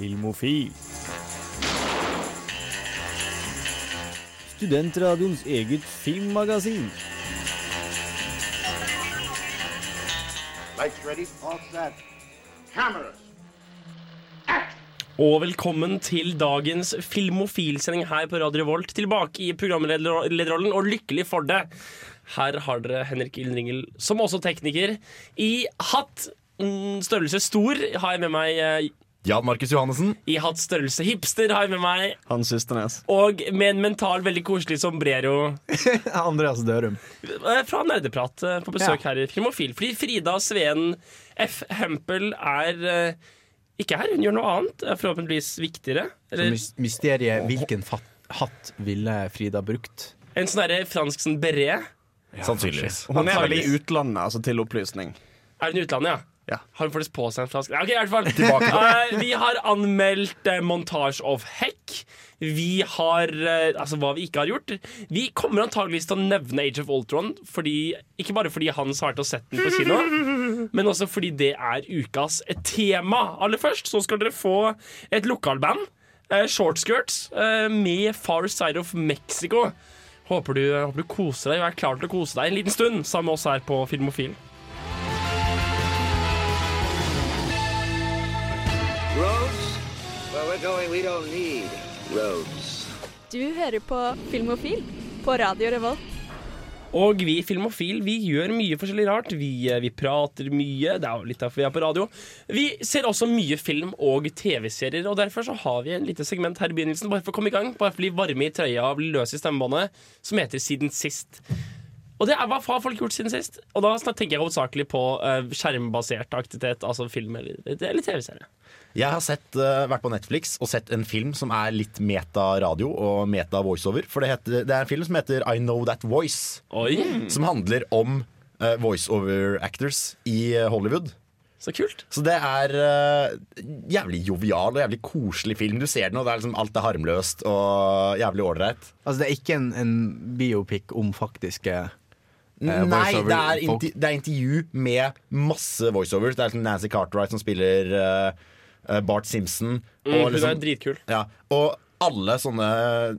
Filmofil. Studentradioens eget filmmagasin. Lights ready, all set. Cameras. Og velkommen til dagens Filmofil-sending her på Radio Revolt. Tilbake i programlederrollen, og lykkelig for det. Her har dere Henrik Ildringel, som også tekniker. I hatt mm, størrelse stor har jeg med meg eh, Jan Markus Johannessen. I hatt størrelse hipster har jeg med meg. Hans Søsternes. Og med en mental veldig koselig sombrero Andreas Dørum. eh, fra Nerdeprat eh, på besøk her i Filmofil. Fordi Frida Sveen F. Hempel er eh, ikke her. Hun gjør noe annet. Forhåpentligvis viktigere. Eller Så mysteriet hvilken hatt ville Frida brukt? en sånn derre fransk sånn beret. Sannsynligvis. Hun er vel i utlandet, altså til opplysning. Er hun i utlandet, ja? Ja. Har hun faktisk på seg en flaske? Ok, i hvert fall. Uh, Vi har anmeldt uh, Montage of Heck. Vi har, uh, altså hva vi ikke har gjort. Vi kommer antageligvis til å nevne Age of Ultron fordi, Ikke bare fordi han har vært og sett den på kino Men også fordi det er ukas tema. Aller først så skal dere få et lokalband uh, Short Skirts eh, Med Far Side of Mexico. Håper du, håper du koser deg og er klar til å kose deg en liten stund Sammen med oss her på Filmofil we're going, we don't need roads. Du hører på Filmofil på Radio Revolt. Og vi Filmofil vi gjør mye forskjellig rart. Vi, eh, vi prater mye. Det er jo litt derfor vi er på radio. Vi ser også mye film og TV-serier, og derfor så har vi en lite segment her i begynnelsen, bare for å komme i gang, bare for å bli varme i trøya og bli løs i stemmebåndet, som heter Siden sist. Og det er hva har folk gjort siden sist? Og da tenker jeg hovedsakelig på eh, skjermbasert aktivitet, altså film eller, eller TV-serie. Jeg har sett, uh, vært på Netflix og sett en film som er litt meta-radio og meta-voiceover. For det, heter, det er en film som heter I Know That Voice. Oi, Som handler om uh, voiceover actors i eh, Hollywood. så kult. Så det er uh, jævlig jovial og jævlig koselig film. Du ser den, og det er liksom, alt er harmløst og jævlig ålreit. Altså, det er ikke en, en biopic om faktiske eh, Nei, det er, det er intervju med masse voiceovers. Det er liksom Nancy Cartwright som spiller eh, Bart Simpson. Mm, og, hun liksom, er dritkul. ja, og alle sånne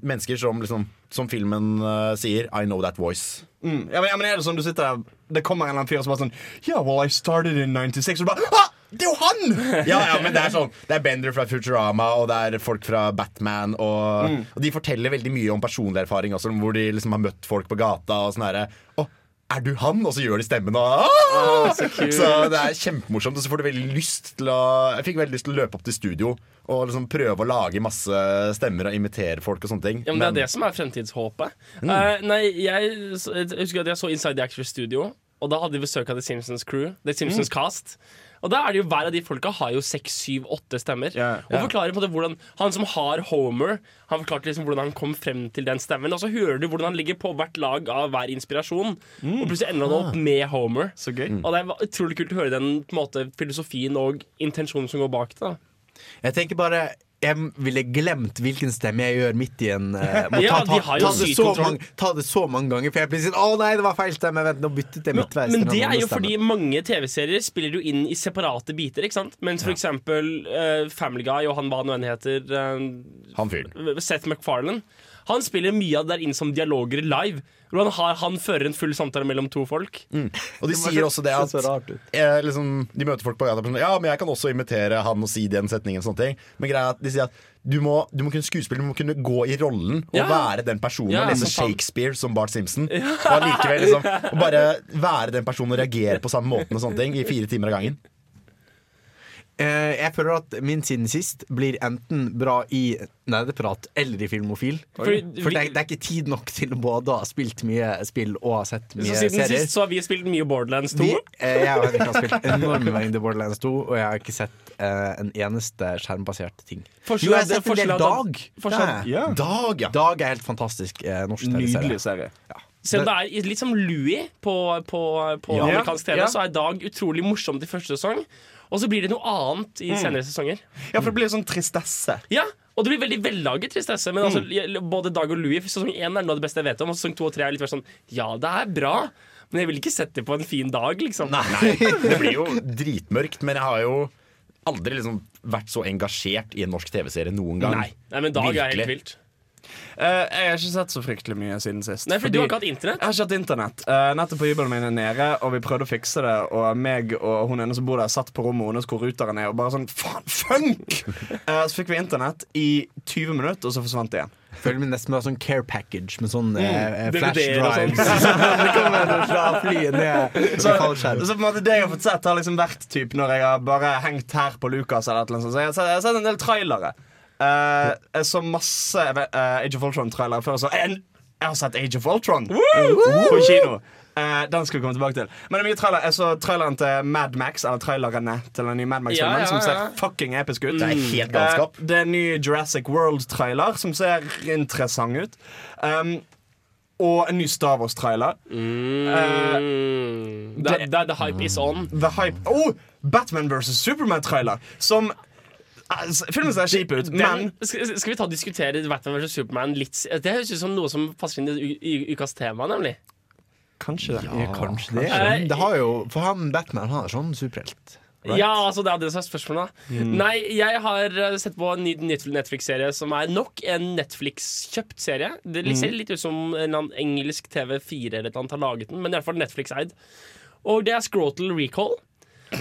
mennesker som, liksom, som filmen uh, sier I know that voice. Mm. Ja, men, ja, men er det sånn du sitter der Det kommer en eller annen fyr som bare sånn Yeah, well, I started in 96 Og du bare ah, det er jo han! Ja, ja, men Det er sånn Det er Bender fra Futurama og det er folk fra Batman. Og, Mm. og de forteller veldig mye om personlig erfaring også, hvor de liksom har møtt folk på gata. Og sånn herre Å, er du han? Og så gjør de stemmen. Og, «Ah!» så så det er kjempemorsomt. Og så får du veldig lyst til å Jeg fikk veldig lyst til å løpe opp til studio og liksom prøve å lage masse stemmer og imitere folk og sånne ting. Ja, men Det er det som er fremtidshåpet. Eh, nei, jeg, jeg husker at jeg så Inside the Actors Studio, og da hadde vi besøk av The Simpsons Crew. The Simpsons Cast. Og da er det jo Hver av de folka har jo seks, syv, åtte stemmer. Yeah. Og forklarer på måte hvordan Han som har Homer, Han forklarte liksom hvordan han kom frem til den stemmen. Og så hører du hvordan han ligger på hvert lag av hver inspirasjon. Og plutselig ender han opp med Homer. Så gøy. Og det er utrolig kult å høre den måte, filosofien og intensjonen som går bak det. da Jeg tenker bare jeg ville glemt hvilken stemme jeg gjør midt i en uh, må Ja, ta, ta, ta, det så mange, ta det så mange ganger, for jeg blir sånn Å nei, det var feil stemme! Vent, nå byttet jeg midtveis. Men men det er jo fordi mange TV-serier spiller jo inn i separate biter. ikke sant? Mens for eksempel uh, Family Guy og han hva nå enn heter, uh, Han fyren. Seth MacFarlane, han spiller mye av det der inn som dialoger live. Hvor han, har, han fører en full samtale mellom to folk. Og de sier også det at eh, liksom, De møter folk på gata og sånn, Ja, men jeg kan også imitere han og si den setningen. sånne ting Men greia er at de sier at du må, du må kunne skuespille, du må kunne gå i rollen og Ja. være den personen. Ja, og lese. Shakespeare som Bart Simpson. Og likevel, liksom og bare være den personen og reagere på samme måten og sånne ting i fire timer av gangen. Eh, jeg føler at min siden sist blir enten bra i nerdeprat eller i filmofil. For, For det, er- det er ikke tid nok til å både ha spilt mye spill og ha sett mye serier. Så siden serier. sist så har vi spilt mye Borderlands 2. Vi, eh, jeg og Henrik har spilt enorme mengder Borderlands 2, og jeg har ikke sett eh, en eneste skjermbasert ting. Forskjell- Jo, jeg har er sett en del Dag. forskjell- Ja. Dag, ja. Dag er helt fantastisk eh, norsk TV-serie. Nydelig serie. Selv om det er litt som Louis på, på, på Ja. amerikansk TV, Ja. så er Dag utrolig morsomt i første sesong. Og så blir det noe annet i senere sesonger. Ja, for det blir sånn tristesse. Ja, og det blir veldig vellaget tristesse. Men altså, både Dag og Louis Sesong én er noe av det beste jeg vet om. Og sesong to og tre er litt mer sånn Ja, det er bra, men jeg vil ikke sette det på en fin dag, liksom. Nei, det blir jo dritmørkt, men jeg har jo aldri liksom vært så engasjert i en norsk TV-serie noen gang. Nei. Nei, men Dag er helt vilt. Eh, jeg har ikke sett så fryktelig mye siden sist. Nei, for du har ikke hatt internett? Jeg har ikke hatt internett. Uh, nettet på hybelen min er nede, og vi prøvde å fikse det. Og meg og hun ene som bor der, satt på rommet hennes hvor ruteren er, og bare sånn Faen, funk! Eh, så fikk vi internett i 20 minutter, og så forsvant det igjen. Føler meg nesten med sånn care package med sånn mm, flash sånn. drives. det kommer fra flyet ned Så, så på en måte det jeg har fått sett, har liksom vært typ når jeg har bare hengt her på Lucas. Eller noe sånt. Så jeg har sett, jeg har sett en del trailere. Eh, jeg så masse uh, Age of Ultron-trailere før. Så en, jeg har sett Age of Ultron på kino. Uh, den skal vi komme tilbake til. Men det er mye trailer Jeg så traileren til Mad Max, eller trailerne til den nye Mad Max-filmen, Ja, ja, som ser fucking episk ut. Det er helt galskap. uh, det er en ny Jurassic World-trailer som ser interessant ut. Um, og en ny Star Wars-trailer. Mm. The, the, the hype is on. The Hype Oh! Batman vs. Superman-trailer. Som Filmen ser kjip ut, men skal, skal vi ta og diskutere Batman vs. Superman litt Det høres ut som noe som passer inn i ukas tema, nemlig. Kanskje det. Ja, kanskje det. Det har jo, for han Batman han er sånn superhelt. Right? Ja, altså det er det som er spørsmålet. da Nei, jeg har eh, sett på en ny Netflix-serie som er nok en Netflix-kjøpt serie. Det ser litt ut som en annen engelsk TV4 eller et eller annet har laget den, men i hvert fall Netflix-eid. Og det er Scrotal Recall.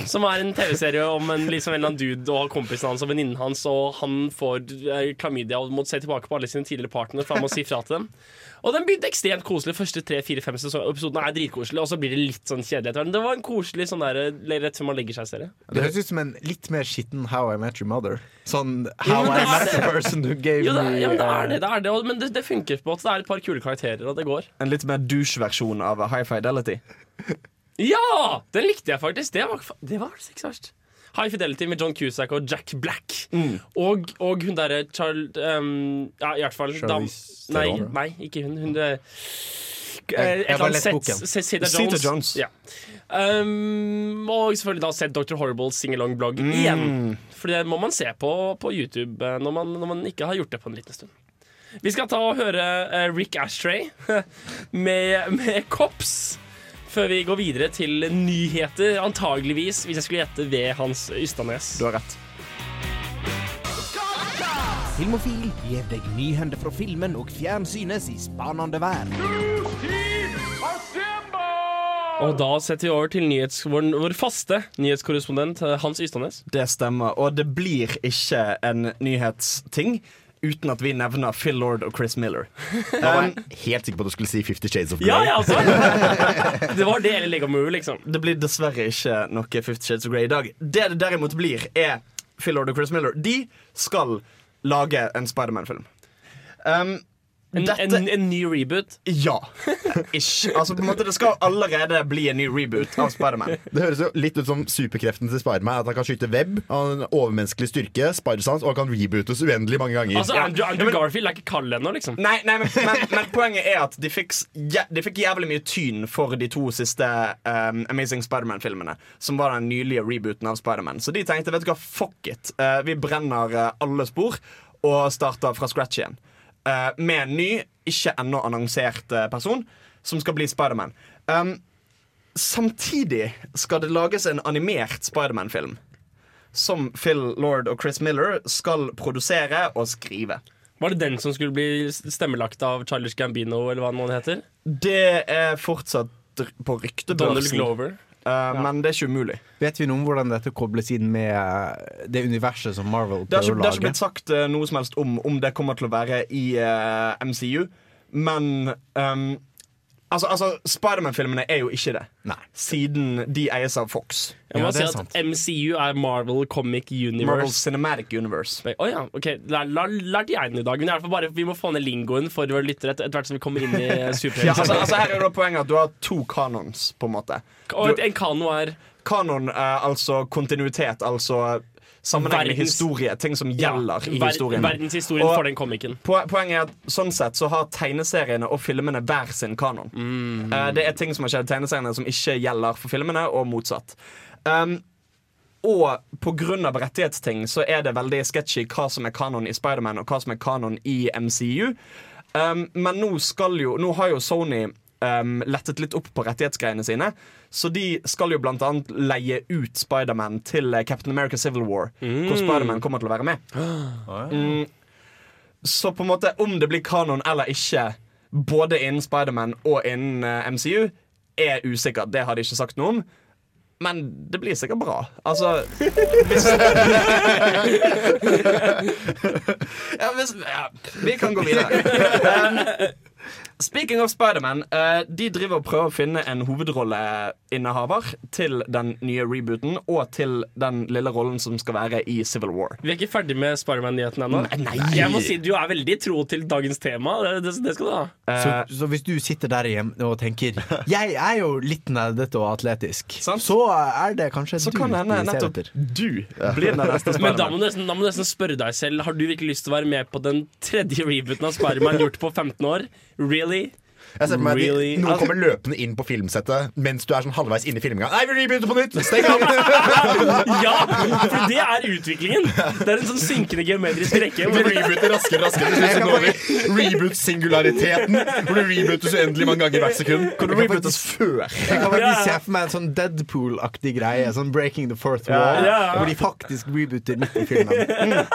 Som er en TV-serie om en, liksom en eller annen dude og kompisen hans og venninnen hans, og han får eh, klamydia og må se tilbake på alle sine tidligere partnere, for han må si fra til dem. Og den begynte ekstremt koselig. Første tre, fire, fem episodene er dritkoselige, og så blir det litt sånn kjedelig etter hvert. Det var en koselig sånn der, rett før man legger seg-serie. Det høres ut som en litt mer skitten How I Met Your Mother. Sånn How jo, I Met the. Person Who Gave Jo, det Me ja, men det er det, uh, det, er det Men det, det funker på at det er et par kule karakterer, og det går. En litt mer douche-versjon av High Fidelity. Ja! Den likte jeg faktisk. Det var, det var faktisk ikke så verst. High Fidelity med John Cusack og Jack Black. Og, og hun derre Charles um, Ja, i hvert fall dam, nei, nei, ikke hun. Hun det, Jeg- et jeg eller har annet lest sett Seda Jones. Jones. Ja. Um, og selvfølgelig da sett Dr. Horribles singalong-blogg mm. igjen. For det må man se på på YouTube eh, når man, når man ikke har gjort det på en liten stund. Vi skal ta og høre eh, Rick Ashtray med, med Cops. Før vi går videre til nyheter, antageligvis, hvis jeg skulle gjette ved Hans Ystadnes. Du har rett. Filmofil gir deg nyhender fra filmen og fjernsynets i spanende vær. Og da setter vi over til nyhets, vår, vår faste nyhetskorrespondent eh, Hans Ystadnes. Det stemmer. Og det blir ikke en nyhetsting uten at vi nevner Phil Lord og Chris Miller. Da var jeg helt sikker på at du skulle si Fifty Shades of Grey. Ja, ja, altså! Det var det eller Lego Movie, liksom. Det blir dessverre ikke noe Fifty Shades of Grey i dag. Det det derimot blir, er Phil Lord og Chris Miller. De skal lage en Spiderman-film. Um, En, dette en, en ny reboot. Ja. Ish. Altså, på en måte, det skal allerede bli en ny reboot av Spiderman. Det høres jo litt ut som superkreften til Spiderman. At han kan skyte web, han har en overmenneskelig styrke, spidersans, og han kan rebootes uendelig mange ganger. Altså, Ja. Andrew, Ja, men- Garfield er ikke kald ennå, liksom. Nei, nei men, men, men poenget er at de fikk, ja, de fikk jævlig mye tyn for de to siste um, Amazing Spiderman-filmene. Som var den nylige rebooten av Spiderman. Så de tenkte vet du hva, fuck it. Uh, vi brenner uh, alle spor og starter fra scratch igjen. Eh, med en ny, ikke ennå annonsert uh, person som skal bli Spiderman. Um, samtidig skal det lages en animert Spiderman-film. Som Phil Lord og Chris Miller skal produsere og skrive. Var det den som skulle bli stemmelagt av Charles Gambino, eller hva han heter? Det er fortsatt på ryktebørsen. Donald Glover. Uh, men det er ikke umulig. Vet vi noe om hvordan dette kobles inn med uh, det universet som Marvel prøver å lage? det har ikke blitt sagt uh, noe som helst om om det kommer til å være i uh, MCU, men um, Altså, altså Spiderman-filmene er jo ikke det, Nei. siden de eies av Fox. Jeg må Ja, si det at sant. MCU er Marvel Comic Universe. Marvel Cinematic Universe. Å ja, ok, lær- lær- Lærte jeg den i dag. Men i hvert fall bare, vi må få ned lingoen for våre lyttere etter hvert som vi kommer inn i Ja, altså, altså Her er da poenget at du har to kanons, på en måte. Og en kano er Kanon altså kontinuitet, altså sammenhengende Verdens- historie. Ting som gjelder i historien. Verdenshistorien Og- for den komikken. Poenget er at sånn sett så har tegneseriene og filmene hver sin kanon. Eh, det er ting som har skjedd i tegneseriene som ikke gjelder for filmene, og motsatt. Um, og pga. rettighetsting så er det veldig sketchy hva som er kanon i Spiderman og hva som er kanon i MCU. Um, men nå skal jo Nå har jo Sony um, lettet litt opp på rettighetsgreiene sine. Så de skal jo blant annet leie ut Spiderman til eh, Captain America Civil War, hvor Spiderman kommer til å være med. Mm. Så på en måte, om det blir kanon eller ikke, både innen Spiderman og innen uh, MCU, er usikkert. Det har de ikke sagt noe om. Men det blir sikkert bra. Altså hvis, ja, hvis, ja, Vi kan gå videre. Um, Speaking of Spiderman, uh, de driver og prøver å finne en hovedrolleinnehaver til den nye rebooten og til den lille rollen som skal være i Civil War. Vi er ikke ferdig med Spiderman-nyheten ennå. Nei. Jeg må si Du er veldig tro til dagens tema. Det, det, det skal du ha. Så, Uh, så hvis du sitter der hjemme og tenker Jeg er jo litt nerdete og atletisk, Sant. så er det kanskje så du kan hende vi ser nettopp etter. du blir den neste Men da må, du nesten, da må du nesten spørre deg selv Har du virkelig lyst til å være med på den tredje rebooten av Spiderman gjort på 15 år. Really? Jeg ser for meg at de- Noen kommer løpende inn på filmsettet mens du er sånn halvveis inne i filminga. Nei, vi rebooter på nytt! Steng av! Ja! For det er utviklingen. Det er en sånn synkende geometrisk rekke. Vi rebooter raskere, raskere. Til slutt så når vi reboot-singulariteten, hvor du rebootes så uendelig mange ganger hvert sekund. Kan du rebootes før? Jeg kan faktisk se for meg en sånn Deadpool-aktig greie. Sånn Breaking the Fourth Wall. Ja, ja. Hvor de faktisk rebooter midt i filmen.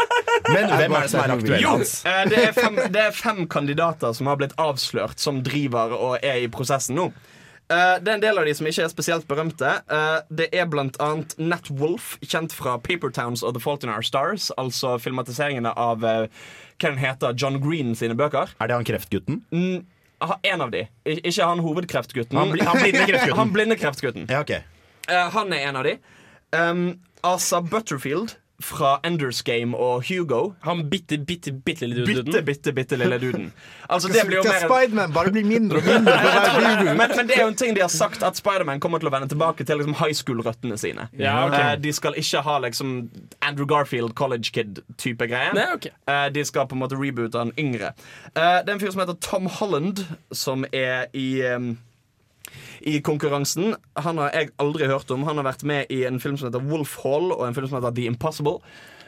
Men hvem er det som er aktuell? Jo, eh, det er, fem, det er fem kandidater som har blitt avslørt, som driver og er i prosessen nå. Uh, det er en del av de som ikke er spesielt berømte. Uh, det er blant annet Nat Wolff, kjent fra Paper Towns og The Fault in Our Stars. Altså filmatiseringene av uh, hva den heter, John Green sine bøker. Er det han kreftgutten? Mm, en av de. I, ikke han hovedkreftgutten. Han bli- han blinde kreftgutten. Han blinde kreftgutten. Ja, okay. Han er en av de. Um, Asa Butterfield fra Enders Game og Hugo. Han bitte, bitte, bitte lille Bitte, duden. bitte, bitte lille duden. Altså, det blir jo mer Spiderman bare blir mindre og mindre men, men det er jo en ting de har sagt, at Spiderman kommer til å vende tilbake til liksom, high school-røttene sine. Ja, ok. Eh, de skal ikke ha liksom Andrew Garfield, college kid-type greie. Nei, ok. Eh, de skal på en måte reboote han yngre. Eh, det er en fyr som heter Tom Holland, som er i i konkurransen. Han har jeg aldri hørt om. Han har vært med i en film som heter Wolf Hall og en film som heter The Impossible.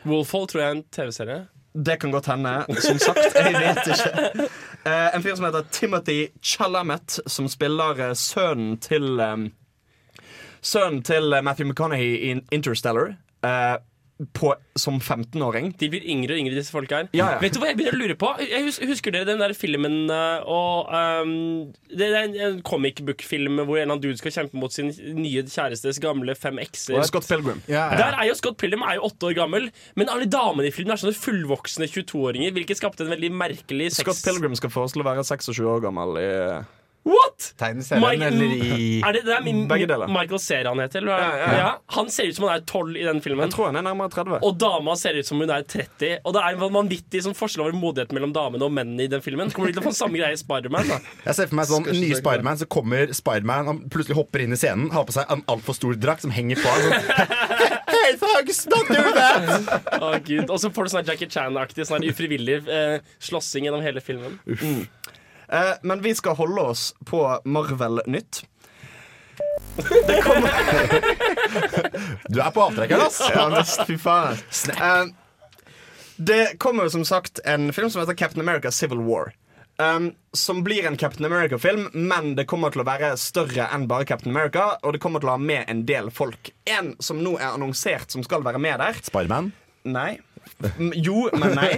Wolf Hall tror jeg er en TV-serie. Det kan godt hende. Som sagt, jeg vet ikke. Uh, en fyr som heter Timothy Chalamet, som spiller uh, sønnen til um, Sønnen til Matthew McConaughey i Interstellar. eh, på, som 15-åring. De blir yngre og yngre, disse folka her. Ja, ja. Vet du hva jeg begynner å lure på? Jeg hus Husker dere den der filmen uh, og um, Det er en, en comic book-film hvor en eller annen dude skal kjempe mot sin nye kjærestes gamle fem ekser. Scott Pilgrim. Ja, Der er jo Scott Pilgrim er jo åtte år gammel, men alle damene i filmen er sånne fullvoksne 22-åringer, hvilket skapte en veldig merkelig sex... Scott Pilgrim skal foreslå å være 26 år gammel. I, What?! Tegneserien eller i Er det, det er min, Begge deler. Michael Cera han heter? Ja, ja, ja. Han ser ut som han er 12 i den filmen. jeg tror han er nærmere 30. Og dama ser ut som hun er 30. Og det er en vanvittig sånn forskjell over modigheten mellom damene og mennene i den filmen. Kommer de til å få samme greie i Spiderman? Jeg ser for meg sånn ny Spiderman, så kommer Spiderman Han plutselig hopper inn i scenen, har på seg en altfor stor drakt som henger på han. Sånn, hey, thugs, don't do that! Gud. Og så får du sånn Jackie Chan-aktig sånn ufrivillig eh, slåssing gjennom hele filmen. Eh, men vi skal holde oss på Marvel-nytt. Du er på avtrekkeren, ass! Ja, visst, fy faen. Eh, det kommer jo som sagt en film som heter Captain America Civil War. Um, som blir en Captain America-film, men det kommer til å være større enn bare Captain America. Og det kommer til å ha med en del folk. En som nå er annonsert som skal være med der, Spiderman. Nei. Jo, men nei.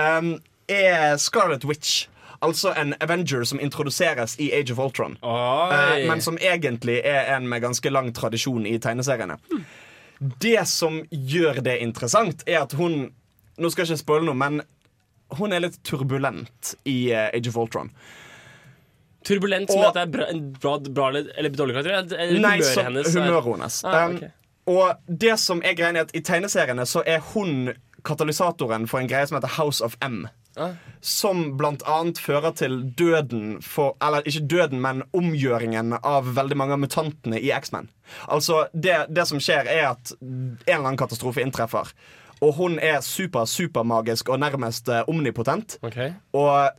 Um, er Scarlet Witch. Altså en Avenger som introduseres i Age of Ultron. Uh, men som egentlig er en med ganske lang tradisjon i tegneseriene. Det som gjør det interessant, er at hun Nå skal jeg ikke spoile noe, men hun er litt turbulent i uh, Age of Ultron. Turbulent som Og- at det er bra, bra, bra eller dårlig karakter? Eller Nei, humøret som, hennes? humøret hennes. Ah, Um, og det som er greia, er at I tegneseriene så er hun katalysatoren for en greie som heter House of M. Som blant annet fører til døden for Eller ikke døden, men omgjøringen av veldig mange av mutantene i X-Men. Altså, det, det som skjer, er at en eller annen katastrofe inntreffer. Og hun er super, supermagisk og nærmest eh, omnipotent. Ok. Og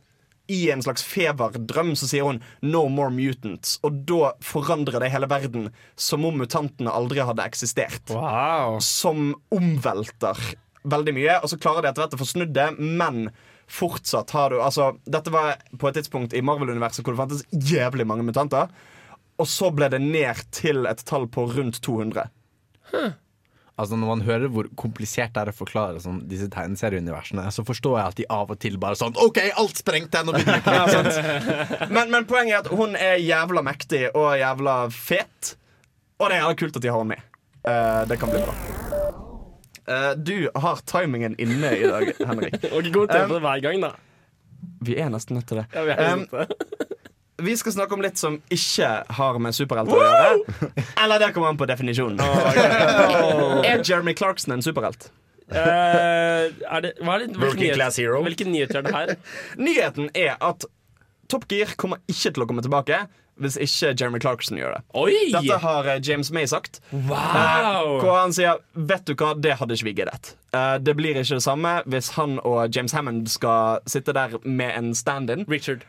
i en slags feberdrøm så sier hun 'no more mutants'. Og da forandrer det hele verden som om mutantene aldri hadde eksistert. Wow. Som omvelter veldig mye. Og så klarer de etter hvert å få snudd det, men fortsatt har du Altså, dette var på et tidspunkt i Marvel-universet hvor det fantes jævlig mange mutanter. Og så ble det ned til et tall på rundt 200. Altså Når man hører hvor komplisert det er å forklare sånn, disse tegneserieuniversene, så forstår jeg at de av og til bare sånn OK, alt sprengte! Nå begynner vi men, men poenget er at hun er jævla mektig og jævla fet. Og det er jævla kult at de har henne med. Uh, det kan bli bra. Eh, du har timingen inne i dag, Henrik. Og god tid på det hver gang, da. Vi er nesten nødt til det. Ja, vi er Um, um, Vi skal snakke om litt som ikke har med superhelter å gjøre. Eller det kommer an på definisjonen. Er Jeremy Clarkson en superhelt? Uh, er det, hva er det, hvilken, nyhet, hvilken nyheter er det her? Nyheten er at Top Gear kommer ikke til å komme tilbake hvis ikke Jeremy Clarkson gjør det. Oi! Dette har eh, James May sagt. Wow! Hvor han sier Vet du hva, det hadde ikke vi giddet. Eh, det blir ikke det samme hvis han og James Hammond skal sitte der med en stand-in. Richard.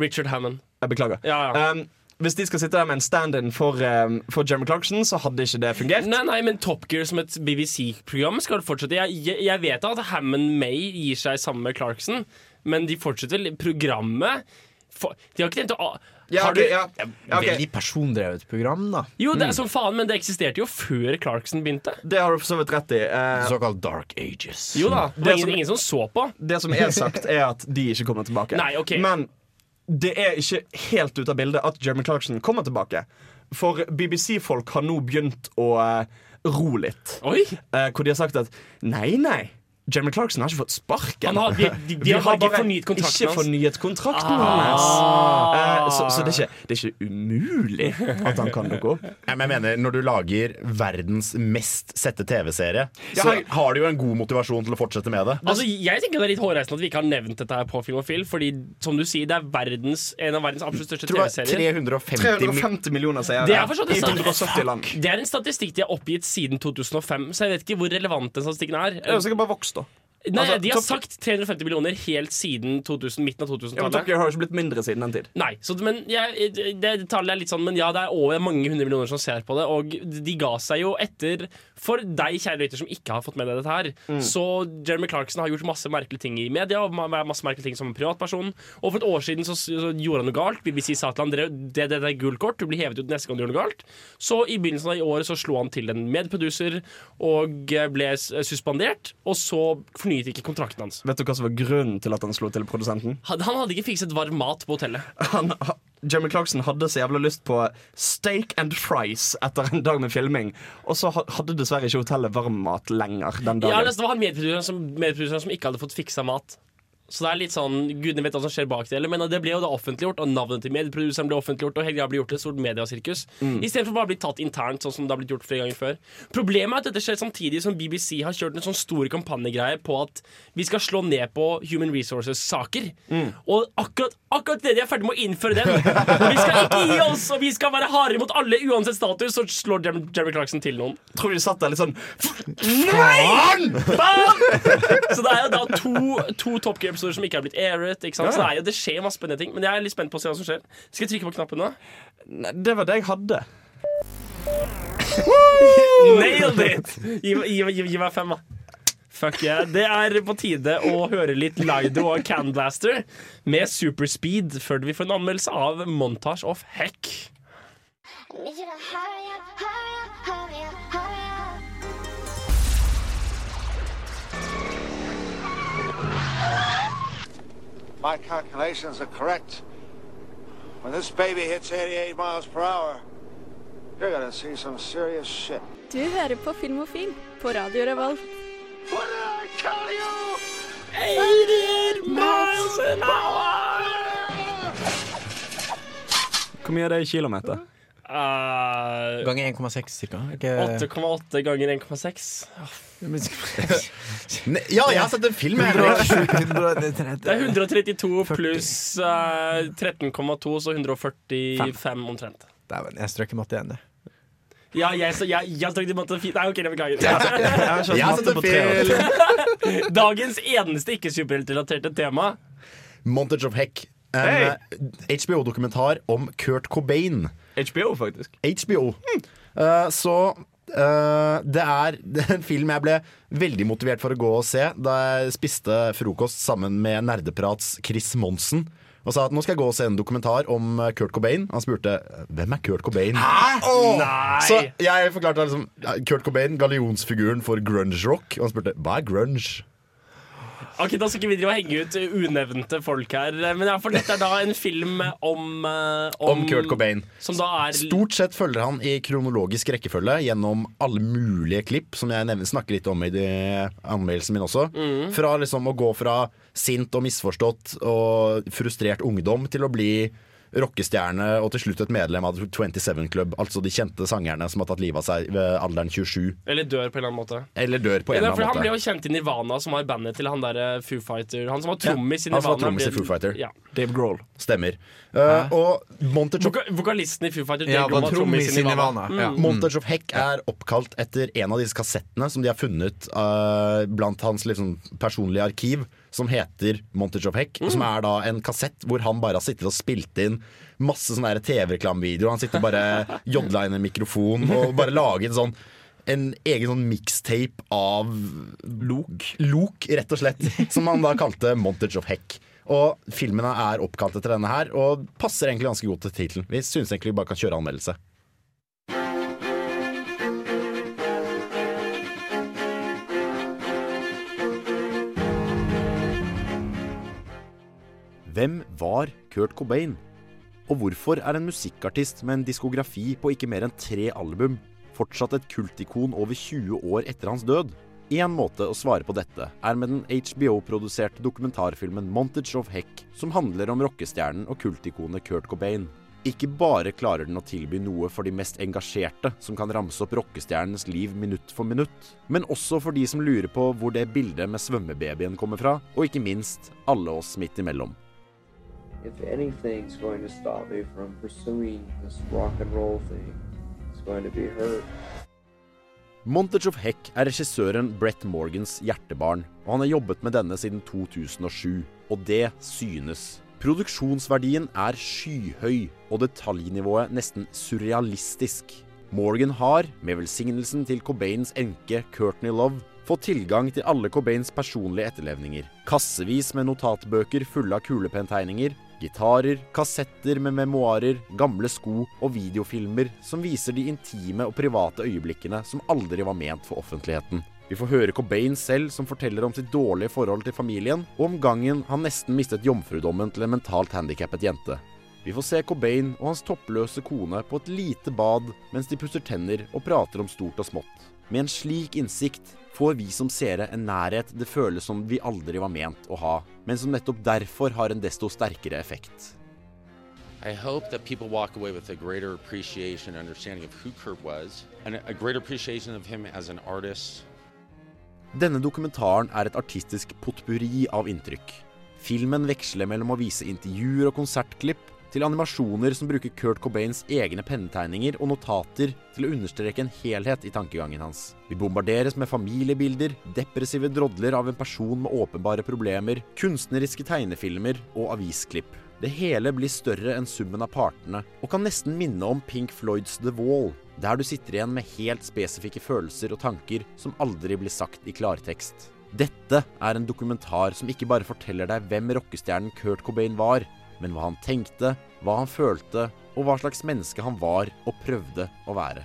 Richard Hammond. Jeg beklager. Ja, ja. Um, hvis de skal sitte der med en stand-in for, um, for Jeremy Clarkson, så hadde ikke det fungert. Nei, nei, men Top Gear som et BBC-program skal fortsette. Jeg, jeg, jeg vet at Hammond May gir seg sammen med Clarkson, men de fortsetter programmet. For, de har ikke tenkt å Ja, har du, ja. Ja, okay. Veldig persondrevet program, da. Jo, det er som faen, men det eksisterte jo før Clarkson begynte. Det har du for så vidt rett i. Eh, Såkalt Dark Ages. Jo da, det Det var som- ingen, ingen som så på. det som er sagt, er at de ikke kommer tilbake. Nei, okay. Men det er ikke helt ute av bildet at Jeremy Clarkson kommer tilbake. For BBC-folk har nå begynt å eh, ro litt. Oi! Eh, hvor de har sagt at nei, nei. Jeremy Clarkson har ikke fått sparken. Har- de- de- de Vi har bare ikke fornyet kontrakten ikke hans. fornyet kontrakten Ah. hans. Eh, så så det, er ikke, det er ikke umulig at han kan dukke opp. Jeg mener, Når du lager verdens mest sette TV-serie, Ja, så jeg- har du jo en god motivasjon til å fortsette med det. Altså, jeg tenker det er litt hårreisende at vi ikke har nevnt dette her på Filmofil, fordi som du sier, det er verdens, en av verdens absolutt største det TV-serier. var 350 350 millioner seere Det er forstått i sant. 170 land. Det er en statistikk de har oppgitt siden 2005, så jeg vet ikke hvor relevant den statistikken er. Det er sikkert bare vokst. Nei, altså, De har Top- sagt 350 millioner helt siden 2000, midten av 2000-tallet. Ja, men Top Gear har jo ikke blitt mindre siden den tid. Nei, så, men jeg, det, tallet er litt sånn Men ja, det er over mange hundre millioner som ser på det, og de ga seg jo etter For deg, kjære lytter, som ikke har fått med deg dette her, Mm. så Jeremy Clarkson har gjort masse merkelige ting i media, og ma- masse merkelige ting som en privatperson. Og for et år siden så, så gjorde han noe galt. BBC sa til han "Dere, det, det, det er gullkort, du blir hevet ut neste gang du gjør noe galt. Så i begynnelsen av i året så slo han til en medproducer og ble suspendert, og så fornyet ikke kontrakten hans. Vet du hva som var grunnen til at han slo til produsenten? Han han hadde ikke fikset varm mat på hotellet. Han, ha- Jeremy Clarkson hadde så jævla lyst på steak and fries etter en dag med filming, og så hadde dessverre ikke hotellet varm mat lenger den dagen. Ja, det var han medproduseren som, medproduseren som ikke hadde fått fiksa mat. Så det er litt sånn, Gudene vet hva som skjer bak det. Men det ble jo da offentliggjort, og navnet til medieproduseren ble offentliggjort, og hele greia ble gjort til et stort mediasirkus. Mm. Istedenfor bare å bli tatt internt, sånn som det har blitt gjort flere ganger før. Problemet er at dette skjer samtidig som BBC har kjørt en sånn stor kampanjegreie på at vi skal slå ned på Human Resources-saker. Mm. Og akkurat, akkurat det de er ferdig med å innføre den. Vi skal ikke gi oss, og vi skal være hardere mot alle uansett status, så slår Jeremy Jeremy Clarkson til noen. Tror du satt der litt sånn Nei! Faen! Så det er jo da to, to Top Gear-episoder som ikke er blitt airet. Ikke sant? Så det, er jo, det skjer masse spennende ting. Men jeg er litt spent på å se hva som skjer. Skal jeg trykke på knappen nå? Nei, Det var det jeg hadde. Nailed it! Gi, gi, gi, gi meg fem, da. Fuck yeah. Det er på tide å høre litt Lido og Canblaster med Superspeed før vi får en anmeldelse av Montage of Heck. I need you to hurry up, hurry up, hurry My calculations are correct. When this baby hits 88 miles per hour, you're gonna see some serious shit. Du hører på Filmofil på Radio Revolt. What did I tell you? Hvor mye er det i kilometer? Uh, Ganger 1,6 cirka. 8,8 ganger 1,6. Ne- Ja, jeg har sett en film. Det er 132 pluss uh, 13,2, så 145 omtrent. Dæven, jeg strøk i matte igjen, det. Ja, jeg, så, jeg, jeg strøk i matte fint. Nei, OK, jeg beklager. Jeg har sett en film. Dagens eneste ikke-superheltrelaterte tema. Montage of Heck. En eh, HBO-dokumentar om Kurt Cobain. HBO, faktisk. HBO. Eh, så uh, det, er, en film jeg ble veldig motivert for å gå og se da jeg spiste frokost sammen med nerdeprats Chris Monsen. Og sa at nå skal jeg gå og se en dokumentar om eh, Kurt Cobain. Han spurte hvem er Kurt Cobain. Hæ? Nei! Så jeg forklarte liksom Kurt Cobain, gallionsfiguren for grunge rock. Og han spurte hva er grunge? Ok, Da skal ikke vi drive og henge ut unevnte folk her. Men ja, for dette er da en film om Om, Om Kurt Cobain. Som da er Stort sett følger han i kronologisk rekkefølge gjennom alle mulige klipp, som jeg nevner, snakker litt om i de- anmeldelsen min også. Fra liksom å gå fra sint og misforstått og frustrert ungdom til å bli rockestjerne og til slutt et medlem av 27 Club, altså de kjente sangerne som har tatt livet av seg ved alderen 27, Eller dør på en eller annen måte. eller dør på en eller annen måte. Han ble jo kjent i Nirvana, som var bandet til han der eh, Foo Fighter. Han som var trommis i Nirvana. han som var trommis i Foo Fighter. Ja. Dave Grohl. Stemmer. Uh, og Montage of Vokalisten i Foo Fighter Ja, Dave Grohl, var trommis i Nirvana. Mm. Ja. Montage of Heck er oppkalt etter en av disse kassettene som de har funnet uh, blant hans liksom, personlige arkiv, som heter Montage of Heck. Som er da en kassett hvor han bare har sittet og spilt inn masse sånne TV-reklamevideoer. Han sitter bare jodla inn en mikrofon og bare laget sånn en egen sånn mixtape av Lok. Lok, rett og slett. Som han da kalte Montage of Heck. Og filmene er oppkalt etter denne her, og passer egentlig ganske godt til tittelen. Vi syns egentlig vi bare kan kjøre anmeldelse. Hvem var Kurt Cobain? Og hvorfor er en musikkartist med en diskografi på ikke mer enn tre album fortsatt et kultikon over 20 år etter hans død? En måte å svare på dette er med den HBO-produserte dokumentarfilmen 'Montage of Heck', som handler om rockestjernen og kultikonet Kurt Cobain. Ikke bare klarer den å tilby noe for de mest engasjerte, som kan ramse opp rockestjernenes liv minutt for minutt, men også for de som lurer på hvor det bildet med svømmebabyen kommer fra, og ikke minst alle oss midt imellom. If anything's going to stop me from pursuing this rock and roll thing, it's going to be her. Montage of Heck er regissøren Brett Morgans hjertebarn, og han har jobbet med denne siden 2007, og det synes. Produksjonsverdien er skyhøy, og detaljnivået nesten surrealistisk. Morgan har, med velsignelsen til Cobains enke Courtney Love, fått tilgang til alle Cobains personlige etterlevninger. Kassevis med notatbøker fulle av kulepenntegninger, gitarer, kassetter med memoarer, gamle sko og videofilmer som viser de intime og private øyeblikkene som aldri var ment for offentligheten. Vi får høre Cobain selv som forteller om sitt dårlige forhold til familien, og om gangen han nesten mistet jomfrudommen til en mentalt handikappet jente. Vi får se Cobain og hans toppløse kone på et lite bad mens de pusser tenner og prater om stort og smått. Med en slik innsikt får vi som seere en nærhet det føles som vi aldri var ment å ha, men som nettopp derfor har en desto sterkere effekt. I hope that people walk away with a greater appreciation and understanding of who Kurt was, and a greater appreciation of him as an artist. Denne dokumentaren er et artistisk potpurri av inntrykk. Filmen veksler mellom å vise intervjuer og konsertklipp til animasjoner som bruker Kurt Cobains egne pennetegninger og notater til å understreke en helhet i tankegangen hans. Vi bombarderes med familiebilder, depressive drodler av en person med åpenbare problemer, kunstneriske tegnefilmer og avisklipp. Det hele blir større enn summen av partene, og kan nesten minne om Pink Floyds The Wall, der du sitter igjen med helt spesifikke følelser og tanker som aldri blir sagt i klartekst. Dette er en dokumentar som ikke bare forteller deg hvem rockestjernen Kurt Cobain var, men hva han tenkte, hva han følte, og hva slags menneske han var og prøvde å være.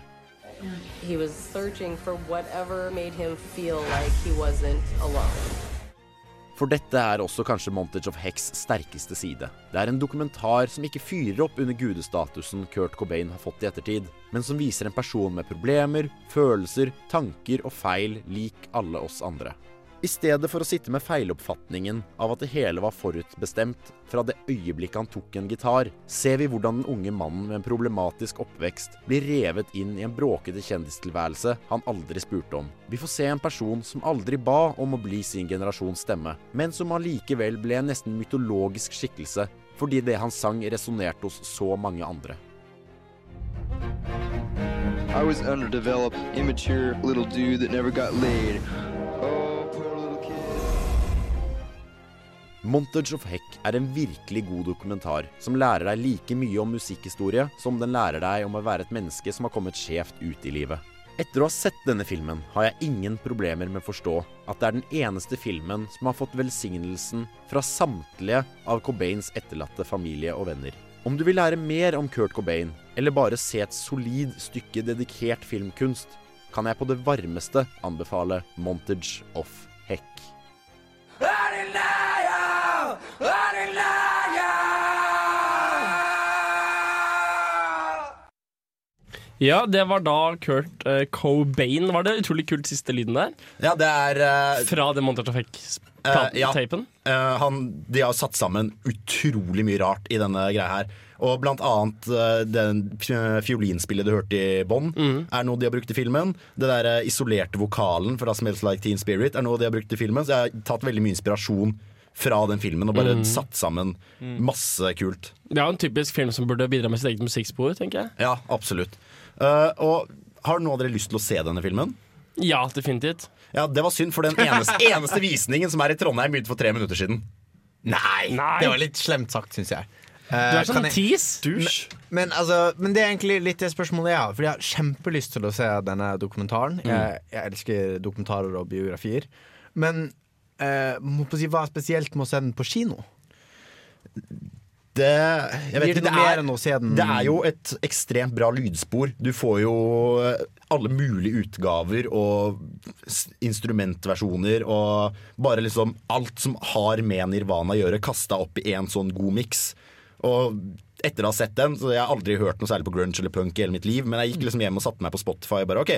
For dette er også kanskje Montage of Hex' sterkeste side. Det er en dokumentar som ikke fyrer opp under gudestatusen Kurt Cobain har fått i ettertid, men som viser en person med problemer, følelser, tanker og feil lik alle oss andre. I stedet for å sitte med feiloppfatningen av at det hele var forutbestemt fra det øyeblikket han tok en gitar, ser vi hvordan den unge mannen med en problematisk oppvekst blir revet inn i en bråkete kjendistilværelse han aldri spurte om. Vi får se en person som aldri ba om å bli sin generasjons stemme, men som allikevel ble en nesten mytologisk skikkelse fordi det han sang resonnerte hos så mange andre. I was underdeveloped, immature little dude that never got laid. Montage of Heck er en virkelig god dokumentar som lærer deg like mye om musikkhistorie som den lærer deg om å være et menneske som har kommet skjevt ut i livet. Etter å ha sett denne filmen har jeg ingen problemer med å forstå at det er den eneste filmen som har fått velsignelsen fra samtlige av Cobains etterlatte familie og venner. Om du vil lære mer om Kurt Cobain, eller bare se et solid stykke dedikert filmkunst, kan jeg på det varmeste anbefale Montage of Heck. Ja, det var da Kurt uh, Cobain. Var det utrolig kult siste lyden der? Ja, det er uh, Fra det Montage Effect-tapen? Uh, ja. Eh, han, de har satt sammen utrolig mye rart i denne greia her. Og blant annet den fiolinspillet du hørte i bånn, er noe de har brukt i filmen. Det der isolerte vokalen fra Smells Like Teen Spirit er noe de har brukt i filmen. Så jeg har tatt veldig mye inspirasjon fra den filmen og bare mm. satt sammen masse kult. Det er jo en typisk film som burde bidra med sitt eget musikkspor, tenker jeg. Ja, absolutt. Eh, og har noen av dere lyst til å se denne filmen? Ja, definitivt. Ja, Det var synd, for den eneste, eneste visningen som er i Trondheim, begynte for tre minutter siden. Nei, det var litt slemt sagt, syns jeg. Du er Eh, sånn tease. Dusj. Men, men, altså, men det er egentlig litt det spørsmålet jeg har. Fordi jeg har kjempelyst til å se denne dokumentaren. Jeg, jeg elsker dokumentarer og biografier. Men uh, må på si, hva er spesielt med å se den på kino? Det, jeg vet det det, er, det er jo et ekstremt bra lydspor. Du får jo eh, alle mulige utgaver og instrumentversjoner og bare liksom alt som har med Nirvana å gjøre, kasta opp i en sånn god miks. Og etter å ha sett den, så jeg har aldri hørt noe særlig på grunge eller punk i hele mitt liv, men jeg gikk liksom hjem og satte meg på Spotify og bare OK,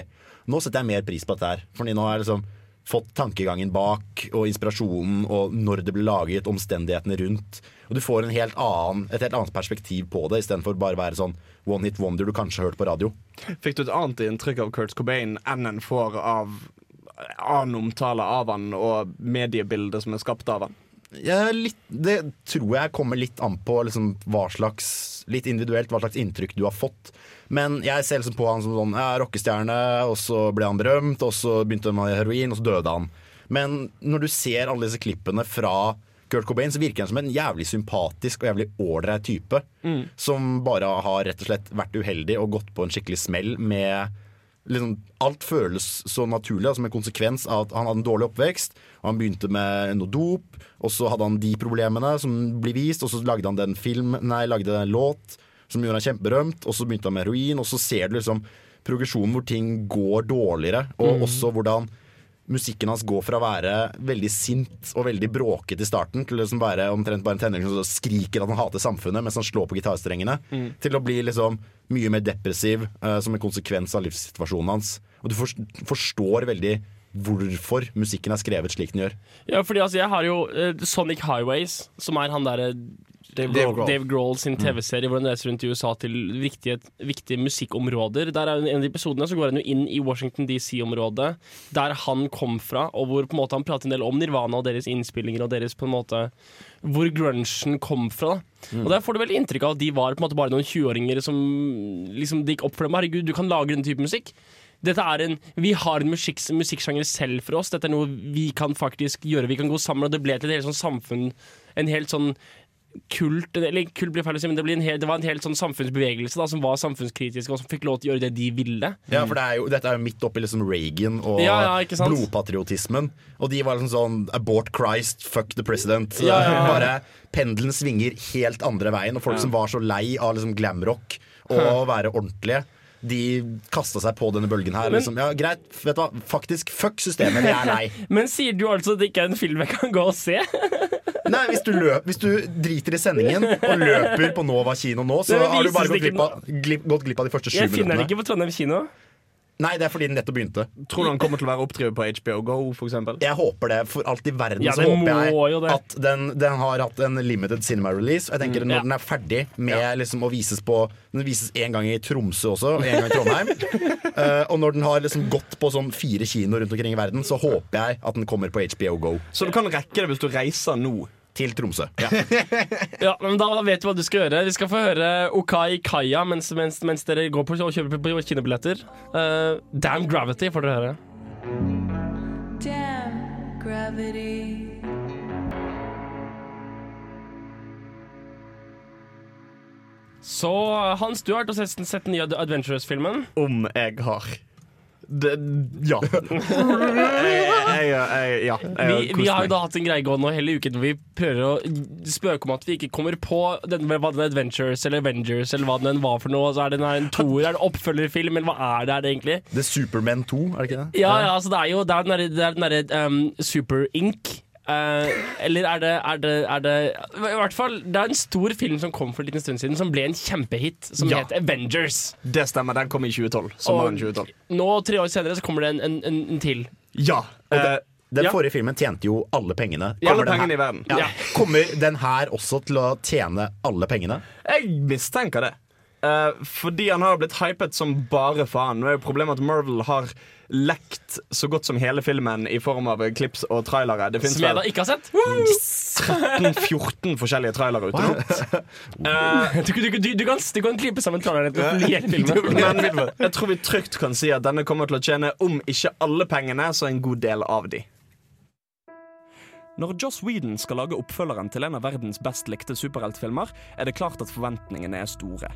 nå setter jeg mer pris på dette her. Fordi nå har jeg liksom fått tankegangen bak og inspirasjonen og når det ble laget, omstendighetene rundt. Og du får en helt annen, et helt annet perspektiv på det, istedenfor bare å være sånn one hit wonder du kanskje har hørt på radio. Fikk du et annet inntrykk av Kurt Cobain enn en får av annen omtale av han og mediebildet som er skapt av han? Litt, det tror jeg kommer litt an på liksom, hva slags Litt individuelt hva slags inntrykk du har fått. Men jeg ser liksom på han som sånn ja, rockestjerne, og så ble han berømt, og så begynte han med heroin, og så døde han. Men når du ser alle disse klippene fra Kurt Cobain, så virker han som en jævlig sympatisk og jævlig ålreit type. Mm. Som bare har rett og slett vært uheldig og gått på en skikkelig smell med liksom, Alt føles så naturlig da, som en konsekvens av at han hadde en dårlig oppvekst. Og han begynte med noe dop, og så hadde han de problemene som blir vist, og så lagde han den film, nei, lagde en låt som gjorde han kjempeberømt, og så begynte han med heroin, og så ser du liksom progresjonen hvor ting går dårligere, og Mm. også hvordan musikken hans går fra å være veldig sint og veldig bråkete i starten til å liksom være omtrent bare en tenåring som skriker at han hater samfunnet mens han slår på gitarstrengene, Mm. til å bli liksom mye mer depressiv uh, som en konsekvens av livssituasjonen hans. Og du forstår veldig hvorfor musikken er skrevet slik den gjør. Ja, fordi altså, jeg har jo uh, Sonic Highways, som er han derre Dave, Grohl. Grohl. Dave Grohl sin Mm. TV-serie hvor han reiser rundt i USA til viktige, viktige musikkområder. Der er En av de episodene så går han jo inn i Washington DC-området, der han kom fra, og hvor på en måte han prater en del om Nirvana og deres innspillinger og deres på en måte hvor grunchen kom fra. Mm. Og Der får du vel inntrykk av at de var på en måte bare noen 20-åringer som liksom det gikk opp for dem. Herregud, du kan lage den type musikk. Dette er en, Vi har en musikk, musikksjanger selv for oss. Dette er noe vi kan faktisk gjøre. Vi kan gå sammen, og det ble til et helt sånn samfunn En helt sånn kult Eller kult blir feil å si, men det, hel, det var en hel sånn samfunnsbevegelse da, som var samfunnskritisk, og som fikk lov til å gjøre det de ville. Ja, for det er jo, Dette er jo midt oppi liksom Reagan og Ja, ja, blodpatriotismen. Og de var liksom sånn Abort Christ, fuck the president. Ja. Bare Pendelen svinger helt andre veien, og folk som var så lei av liksom glamrock og å være ordentlige. De kasta seg på denne bølgen her. Men- liksom, ja, greit, vet du hva, faktisk, fuck systemet, vi er lei. Men sier du altså at det ikke er en film jeg kan gå og se? Nei, hvis du, løp, hvis du driter i sendingen og løper på Nova kino nå, så har du bare gått glipp av, glipp, gått glipp av de første sju Jeg finner den ikke på Trondheim kino. Nei, det er fordi den nettopp begynte. Tror du han kommer til å være oppdrevet på HBO Go, for eksempel? Jeg håper det. For alt i verden Ja, så håper jeg at den, den har hatt en limited cinema release. Og jeg tenker Mm, Når ja. den er ferdig med liksom å vises på Den vises én gang i Tromsø også, og én gang i Trondheim. uh, og når den har liksom gått på sånn fire kinoer rundt omkring i verden, så håper jeg at den kommer på HBO Go. Så du kan rekke det hvis du reiser nå? Til Tromsø. Ja, men Da vet du hva du skal gjøre. Vi skal få høre Okai Kaya mens, mens, mens dere går på og kjøper på kinobilletter. Uh, Damn Gravity får dere høre. Damn gravity. Så Hans, du har sett, sett den nye Adventurous-filmen. Om jeg har. Det, ja. Jeg, jeg, jeg, ja. Jeg Vi, vi har jo da hatt en greie gående hele uken hvor vi prøver å spøke om at vi ikke kommer på den, hva den Adventures eller Avengers eller hva den var for noe. Så er det en- en toer, er det oppfølgerfilm, eller hva er det, er det egentlig? The Superman 2, er det ikke det? Ja, ja, altså det er jo det er den derre- der, er um, Super Ink. Eh, eller er det, er, det, er det I hvert fall, det er en stor film som kom for en liten stund siden, som ble en kjempehit, som Ja. het Avengers. Det stemmer, den kom i 2012. Sommeren Og 2012. Nå, tre år senere, så kommer det en, en, en, en til. Ja. Og eh, den, den ja. forrige filmen tjente jo alle pengene. Alle Kommer den pengene i verden. Ja. Ja. Kommer den her også til å tjene alle pengene? Jeg mistenker det. Uh, fordi han har blitt hypet som bare faen. Nå er jo problemet at Marvel har lekt så godt som hele filmen i form av klips og trailere. Det finnes Som jeg vel da ikke har sett. 13-14 forskjellige trailere ute nå. Eh, Du, du, du, du, kan, du kan klippe sammen trailerne. Men jeg tror vi trygt kan si at denne kommer til å tjene, om ikke alle pengene, så en god del av de. Når Joss Whedon skal lage oppfølgeren til en av verdens best likte superheltfilmer, er det klart at forventningene er store.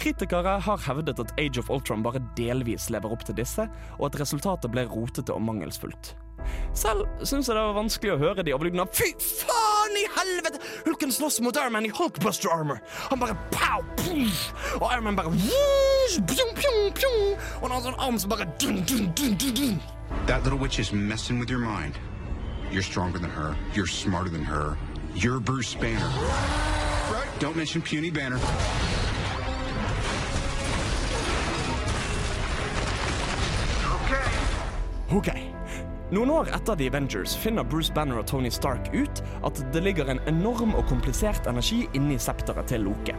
Kritikere har hevdet at Age of Ultron bare delvis lever opp til disse, og at resultatet ble rotete og mangelsfullt. Selv syns jeg det var vanskelig å høre de overlydene Fy faen i helvete! Hulken slåss mot Ironman i Hulkbuster armor. Han bare pow, puff, og Ironman bare whoosh, pjong, pjong, pjong, Og han har sånn arm som bare dun, dun, dun, dun, dun. That little witch is messing with your mind. You're stronger than her. You're smarter than her. You're Bruce Banner. Don't mention puny Banner. Ok. Noen år etter The Avengers finner Bruce Banner og Tony Stark ut at det ligger en enorm og komplisert energi inni septeret til Loke.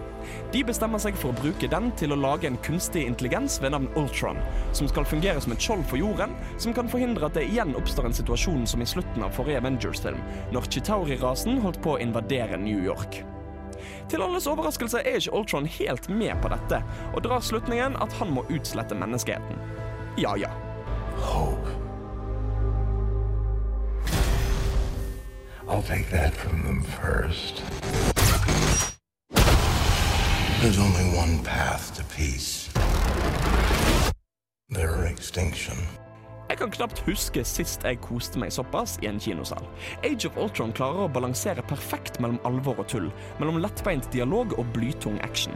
De bestemmer seg for å bruke den til å lage en kunstig intelligens ved navn Ultron, som skal fungere som et skjold for jorden, som kan forhindre at det igjen oppstår en situasjon som i slutten av forrige Avengers-film, når Chitauri-rasen holdt på å invadere New York. Til alles overraskelse er ikke Ultron helt med på dette, og drar slutningen at han må utslette menneskeheten. Ja ja. I'll take that from them first. There's only one path to peace. Their extinction. Jeg kan knapt huske sist jeg koste meg såpass i en kinosal. Age of Ultron klarer å balansere perfekt mellom alvor og tull, mellom lettbeint dialog og blytung action.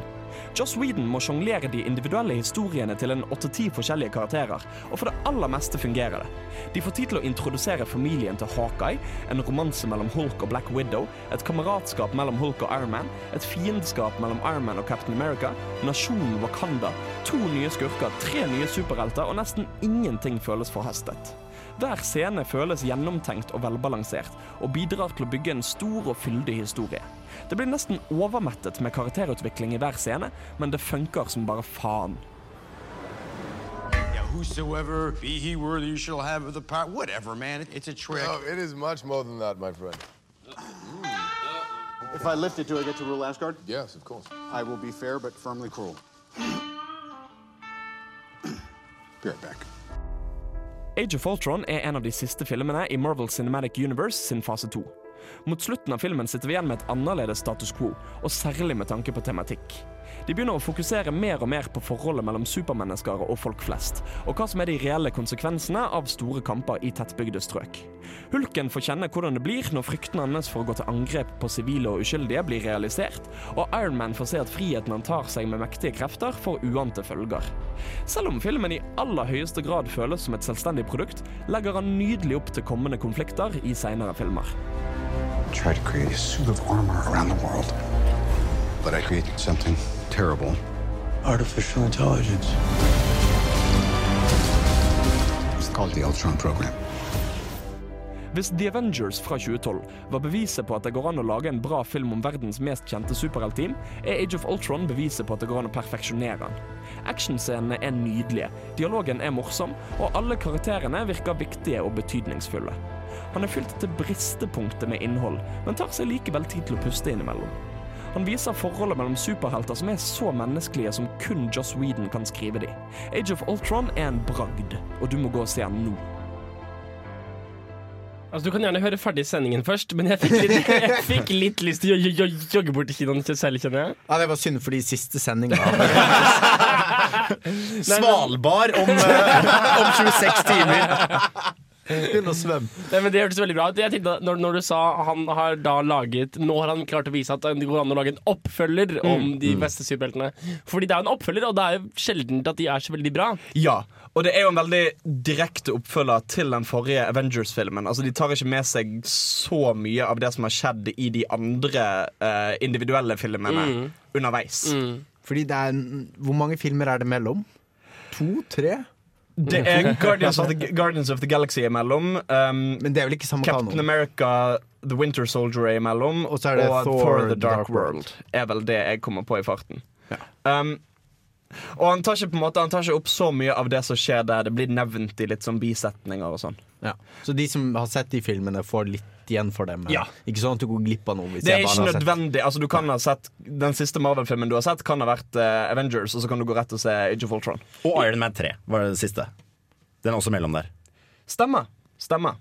Joss Whedon må sjonglere de individuelle historiene til en åtte-ti forskjellige karakterer, og for det aller meste fungerer det. De får tid til å introdusere familien til Hawkeye, en romanse mellom Hulk og Black Widow, et kameratskap mellom Hulk og Iron Man, et fiendskap mellom Iron Man og Captain America, nasjonen Wakanda, to nye skurker, tre nye superhelter, og nesten ingenting føles forhastet. Hver scene føles gjennomtenkt og velbalansert, og bidrar til å bygge en stor og fyldig historie. Det blir nesten overmettet med karakterutvikling i hver scene, men det funker som bare faen. Whosoever be he worthy shall have the power. Whatever, man. It's a trick. No, it is much more than that, my friend. If I lift it, do I get to rule Asgard? Yes, of course. I will be fair but firmly cruel. Be right back. Age of Ultron er en av de siste filmene i Marvel Cinematic Universe sin fase 2. Mot slutten av filmen sitter vi igjen med et annerledes status quo, og særlig med tanke på tematikk. De begynner å fokusere mer og mer på forholdet mellom supermennesker og folk flest, og hva som er de reelle konsekvensene av store kamper i tettbygde strøk. Hulken får kjenne hvordan det blir når fryktene hans for å gå til angrep på sivile og uskyldige blir realisert, og Iron Man får se at friheten han tar seg med mektige krefter, får uante følger. Selv om filmen i aller høyeste grad føles som et selvstendig produkt, legger han nydelig opp til kommende konflikter i seinere filmer. Try to create a suit of armor around the world. But I created something terrible. Artificial intelligence. It's called the Ultron program. Hvis The Avengers fra 2012 var beviset på at det går an å lage en bra film om verdens mest kjente superheltteam, er Age of Ultron beviset på at det går an å perfeksjonere den. Actionscenene er nydelige, dialogen er morsom, og alle karakterene virker viktige og betydningsfulle. Han er fylt til bristepunktet med innhold, men tar seg likevel tid til å puste innimellom. Han viser forholdet mellom superhelter som er så menneskelige som kun Joss Whedon kan skrive de. Age of Ultron er en bragd, og du må gå og se den nå. Altså, Du kan gjerne høre ferdig sendingen først, men jeg fikk litt, jeg fikk litt lyst til å jo- jo- jogge bort til kinoen selv, kjenner jeg. Ja, Det var synd, for de siste sendingene. Svalbard om, eh, om 26 timer. Begynn å svømme. Nei, men Det hørtes veldig bra ut. Jeg tenkte, når, når du sa han har da laget Nå har han klart å vise at det går an å lage en oppfølger om de beste superheltene. Fordi det er jo en oppfølger, og det er jo sjelden at de er så veldig bra. Ja, og det er jo en veldig direkte oppfølger til den forrige Avengers-filmen. Altså De tar ikke med seg så mye av det som har skjedd i de andre uh, individuelle filmene Mm. underveis. Fordi det er en- Hvor mange filmer er det mellom? To? Tre? Det er Guardians of the, Guardians of the Galaxy imellom. Um, Men det er vel ikke samme Captain kanon? America The Winter Soldier er imellom. Og, så er det Thor, Thor The Dark, Dark World. Er vel det jeg kommer på i farten. Um, og han tar, ikke, måte, han tar ikke opp så mye av det som skjer der. Det blir nevnt i litt sånn bisetninger og sånn. Ja. Så de som har sett de filmene, får litt igjen for dem? Ja. Ikke sånn at du går glipp av noe? Hvis Det er jeg ikke nødvendig. Altså, du kan ha sett Den siste Marvel-filmen du har sett, kan ha vært uh, Avengers, og så kan du gå rett og se Age of Ultron. Og Iron Man 3 var det siste. Den er også mellom der. Stemmer. Stemmer.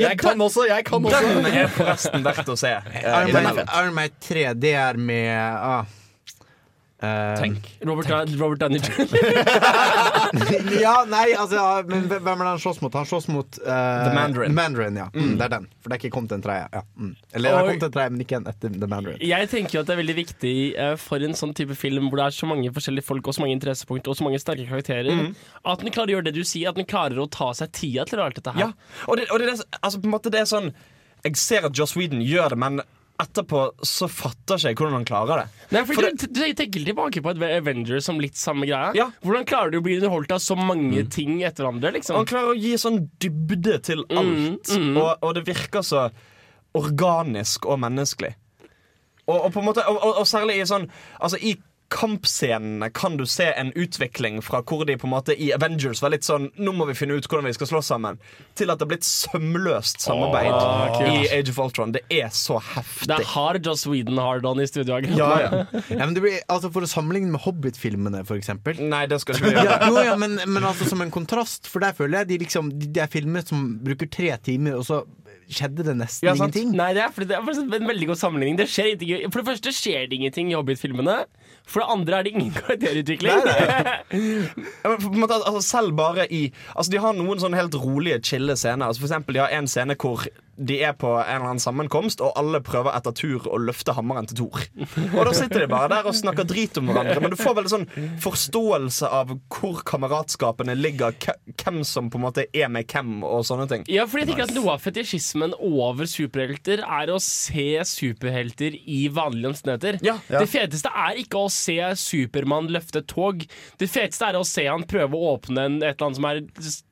jeg kan også! Jeg kan også! Den er forresten verdt å se. Uh, Iron Man. Iron Man 3, det er med ah, Tenk. Robert, Robert Downey ja, nei, altså ja, Men hvem er det han slåss mot? Han slåss mot uh, The Mandarin. Mandarin ja. mm, Mm. Det er den. For det er ikke kommet en tredje. Ja. Mm. Eller det har kommet en tredje, men ikke en etter The Mandarin. Jeg tenker jo at det er veldig viktig uh, for en sånn type film hvor det er så mange forskjellige folk og så mange interessepunkter og så mange sterke karakterer, mm. at den klarer å gjøre det du sier, at den klarer å ta seg tida til alt dette her. Ja, og det, og det, er det- altså, på en måte det er sånn Jeg ser at Joss Whedon gjør det, men etterpå så fatter ikke jeg hvordan han klarer det. Nei, for For du, du tenker tilbake på et Avengers som litt samme greia. Hvordan klarer du å bli underholdt av så mange ting etter hverandre? Liksom? Han klarer å gi sånn dybde til alt, Mm, mm. Og, og det virker så organisk og menneskelig. Og, og, måte, og særlig i sånn Altså i kampscenene kan du se en utvikling fra hvor de på en måte i Avengers var litt sånn Nå må vi finne ut hvordan vi skal slåss sammen. Til at det er blitt sømløst samarbeid oh, i Age of Ultron. Det er så heftig. Det har Joss Whedon hard-on i studioet. Ja, ja. Ja, men altså For å sammenligne med Hobbit-filmene, eksempel. Nei, det skal ikke vi ja, gjøre. jo, ja, men, men altså som en kontrast, for der føler jeg de liksom De, de er filmer som bruker tre timer, og så skjedde det nesten Ja, ingenting. Nei, det er, det er en veldig god sammenligning. Det skjer ingenting. For det første skjer det ingenting i Hobbit-filmene. For det andre er det ingen karakterutvikling. Nei, nei. altså, selv bare i Altså De har noen sånn helt rolige, chille scener. Altså, for eksempel, de har en scene hvor de er på en eller annen sammenkomst, og alle prøver etter tur å løfte hammeren til Thor. Og da sitter de bare der og snakker drit om hverandre, men du får veldig sånn forståelse av hvor kameratskapene ligger, hvem som på en måte er med hvem, og sånne ting. Ja, fordi jeg tenker at Noe av fetisjismen over superhelter er å se superhelter i vanlige omstendigheter. Ja. Det feteste er ikke å se Supermann løfte tog. Det feteste er å se han prøve å åpne en, et eller annet som er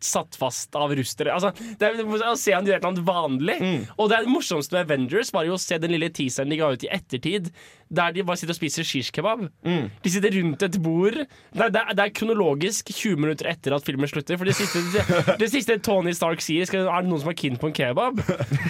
satt fast av rustere. Altså, det er å se han gjøre et eller annet vanlig. Og det morsomste med Avengers var jo å se den lille teaseren de ga ut i ettertid, der de bare sitter og spiser shish kebab. De sitter rundt et bord. Det det det er kronologisk 20 minutter etter at filmen slutter. For det siste, det, det siste Tony Stark sier, skal, er det noen som er keen på en kebab.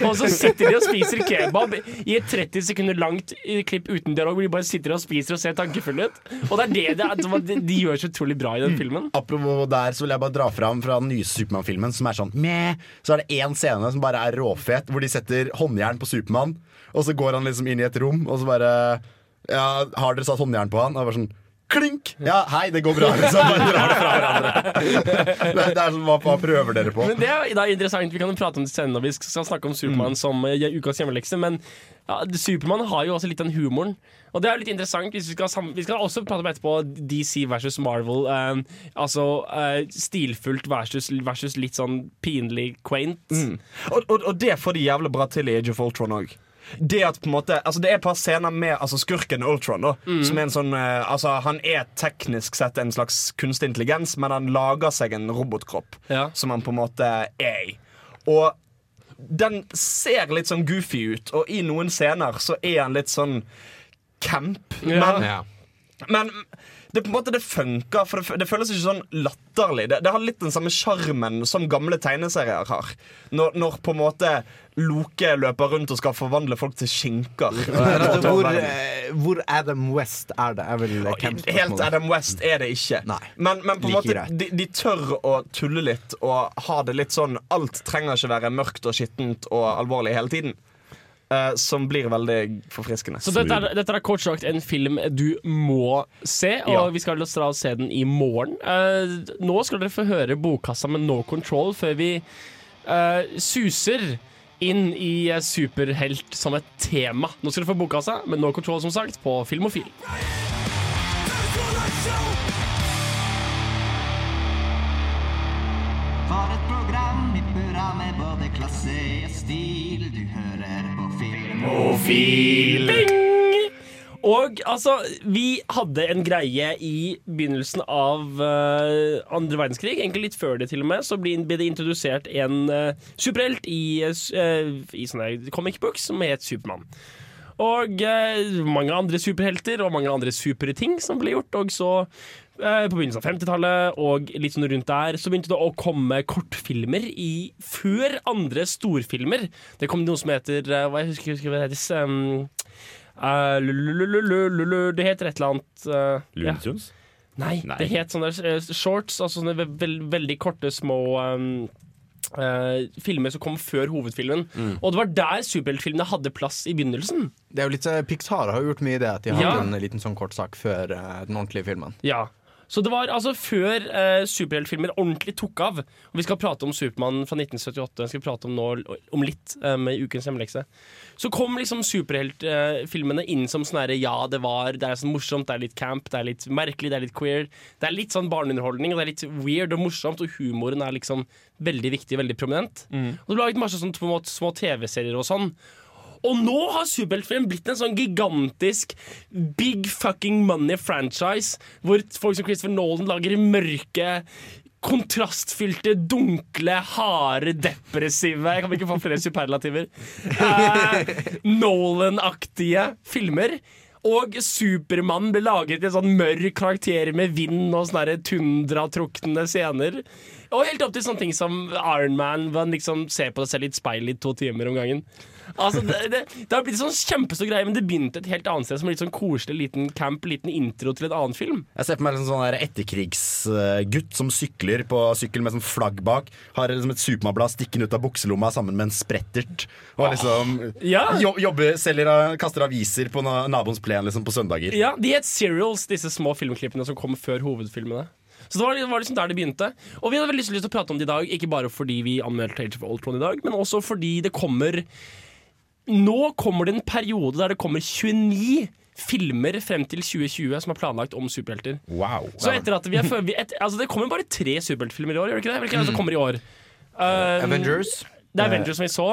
Og så sitter de og spiser kebab i et 30 sekunder langt klipp uten dialog, hvor de bare sitter og spiser og ser tankefulle ut. Og det er det, de, de gjør så utrolig bra i den filmen. Apropos der, så vil jeg bare dra fram fra den nye Supermann-filmen, som er sånn meh. Så er det én scene som bare er råfet, hvor de setter håndjern på Supermann. Og så går han liksom inn i et rom, og så bare Ja, har dere satt håndjern på han? Og bare sånn Klink! Ja, hei, det går bra. Liksom. Bare drar det fra hverandre. Det, det er sånn, hva, hva prøver dere på? Men det er, det er interessant. Vi kan jo prate om det senere når vi skal snakke om Supermann som eh, ukas hjemmelekse. Men ja, Supermann har jo også litt den humoren. Og det er litt interessant. Hvis vi, skal, sam- vi skal også prate om etterpå DC versus Marvel. Uh, altså uh, stilfullt versus, versus litt sånn pinlig quaint. Mm. Og, og, og det får de jævlig bra til i Age of Ultron òg. Det at på en måte Altså det er et par scener med altså skurken Ultron. da Mm. Som er en sånn uh, Altså Han er teknisk sett en slags kunstig intelligens, men han lager seg en robotkropp Ja. som han på en måte er i. Og den ser litt sånn goofy ut, og i noen scener så er han litt sånn camp. Ja. Men, men det, på en måte, det funker, for det, det føles ikke sånn latterlig. Det, det har litt den samme sjarmen som gamle tegneserier har. Når, når på en måte Loke løper rundt og skal forvandle folk til skinker. Altså, hvor, eh, hvor Adam West er det? Er Helt. Adam West er det ikke. Men, men på en Like måte de, de tør å tulle litt og ha det litt sånn Alt trenger ikke være mørkt og skittent og alvorlig hele tiden. Eh, som blir veldig forfriskende. Så dette er, dette er kort sagt en film du må se, og Ja. vi skal dra og se den i morgen. Uh, nå skal dere få høre Bokkassa med No Control før vi uh, suser inn i superhelt som et tema. Nå skal dere få Bokkassa med No Control, som sagt, på Filmofil. For et program i burra med både klasse og stil. Filmofil. Og altså, vi hadde en greie i begynnelsen av uh, andre verdenskrig, egentlig litt før det til og med, så ble det introdusert en uh, superhelt i, uh, i sånne comic books som het Supermann. Og uh, mange andre superhelter og mange andre supre ting som ble gjort. Og så, eh, på begynnelsen av 50-tallet og litt sånn rundt der, så begynte det å komme kortfilmer i før andre storfilmer. Det kom noe som heter eh, Hva jeg husker, husker hva det heter um, uh, lulululululu, Det heter et eller annet uh, Looney Ja. Nei, Nei. det het sånne shorts, altså sånne ve vel- veldig korte, små um, Uh, filmer som kom før hovedfilmen. Mm. Og det var der superheltfilmene hadde plass i begynnelsen. Det er jo litt, Pixar har jo gjort mye i det, at de har Ja. en liten sånn kort sak før uh, den ordentlige filmen. Ja. Så det var altså før eh, superheltfilmer ordentlig tok av. Og vi skal prate om Supermann fra 1978. Den skal vi prate om nå om litt eh, med ukens hjemmelekse. Så kom liksom superheltfilmene inn som sånn herre Ja, det var Det er sånn morsomt, det er litt camp, det er litt merkelig, det er litt queer. Det er litt sånn barneunderholdning, og det er litt weird og morsomt, og humoren er liksom veldig viktig, veldig prominent. Og det ble laget masse sånn på en måte små TV-serier og sånn. Og nå har superheltfilm blitt en sånn gigantisk big fucking money franchise, hvor folk som Christopher Nolan lager i mørke kontrastfylte, dunkle, harde, depressive Jeg kan ikke få flere superlativer. Eh, Nolan-aktige filmer. Og Supermann ble laget i en sånn mørk karakter med vind og sånne tundratrukne scener. Og helt opp til sånne ting som Iron Man, hvor han liksom ser på seg selv i et speil i to timer om gangen. Altså, det, det, det har blitt en sånn kjempestor greie, men det begynte et helt annet sted som en litt sånn koselig liten camp, liten intro til en annen film. Jeg ser på meg en sånn etterkrigsgutt som sykler på sykkel med sånn flagg bak. Har liksom et Supermann-blad stikkende ut av bukselomma sammen med en sprettert. Og liksom Ja. jo, jobber, selger, kaster aviser på na naboens plen liksom på søndager. Ja, De het serials, disse små filmklippene som kom før hovedfilmene. Så det var, det var liksom der det begynte. Og vi hadde veldig lyst til å prate om det i dag, ikke bare fordi vi anmeldte Age of Ultron i dag, men også fordi det kommer Nå kommer det en periode der det kommer 29 filmer frem til 2020 som er planlagt om superhelter. Wow. Så etter at vi er, vi et, altså Det kommer bare tre superheltfilmer i år, gjør det ikke det? Hvilke det som kommer i år? Um, Avengers. Det er Avengers som vi så.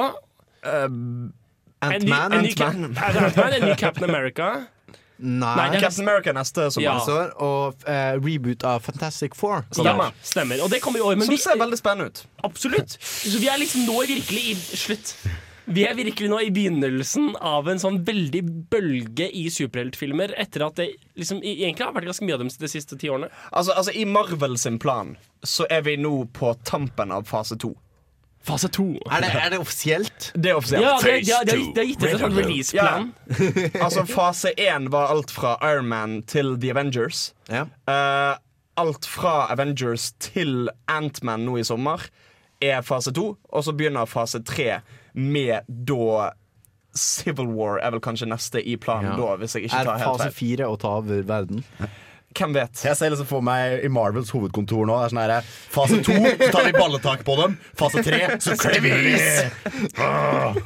Ant-Man Ant-Man. en ny Ant-Man, en ny Captain America. Nei, Nei, Captain America neste sommer. Ja. Og uh, reboot av Fantastic Four. Stemmer. Stemmer. Og det kommer i år. Som vi, ser veldig spennende ut. absolutt. Så vi er liksom nå virkelig i slutt. Vi er virkelig nå i begynnelsen av en sånn veldig bølge i superheltfilmer, etter at det liksom egentlig har vært ganske mye av dem de siste ti årene. Altså, altså I Marvel sin plan så er vi nå på tampen av fase to. Fase to. Er det, er det offisielt? Det er offisielt. Ja, det, det, det, det er gitt ut en sånn releaseplan. altså Fase én var alt fra Iron Man til The Avengers. Ja. Uh, alt fra Avengers til Ant-Man nå i sommer er fase to. Og så begynner fase tre med da Civil War er vel kanskje neste i planen Ja. da, hvis jeg ikke Er tar helt fase fire å ta over verden? Hvem vet? Jeg ser liksom for meg i Marvels hovedkontor nå. Det er sånn her, Fase to så tar vi balletak på dem. Fase tre så klemmer vi! Ah.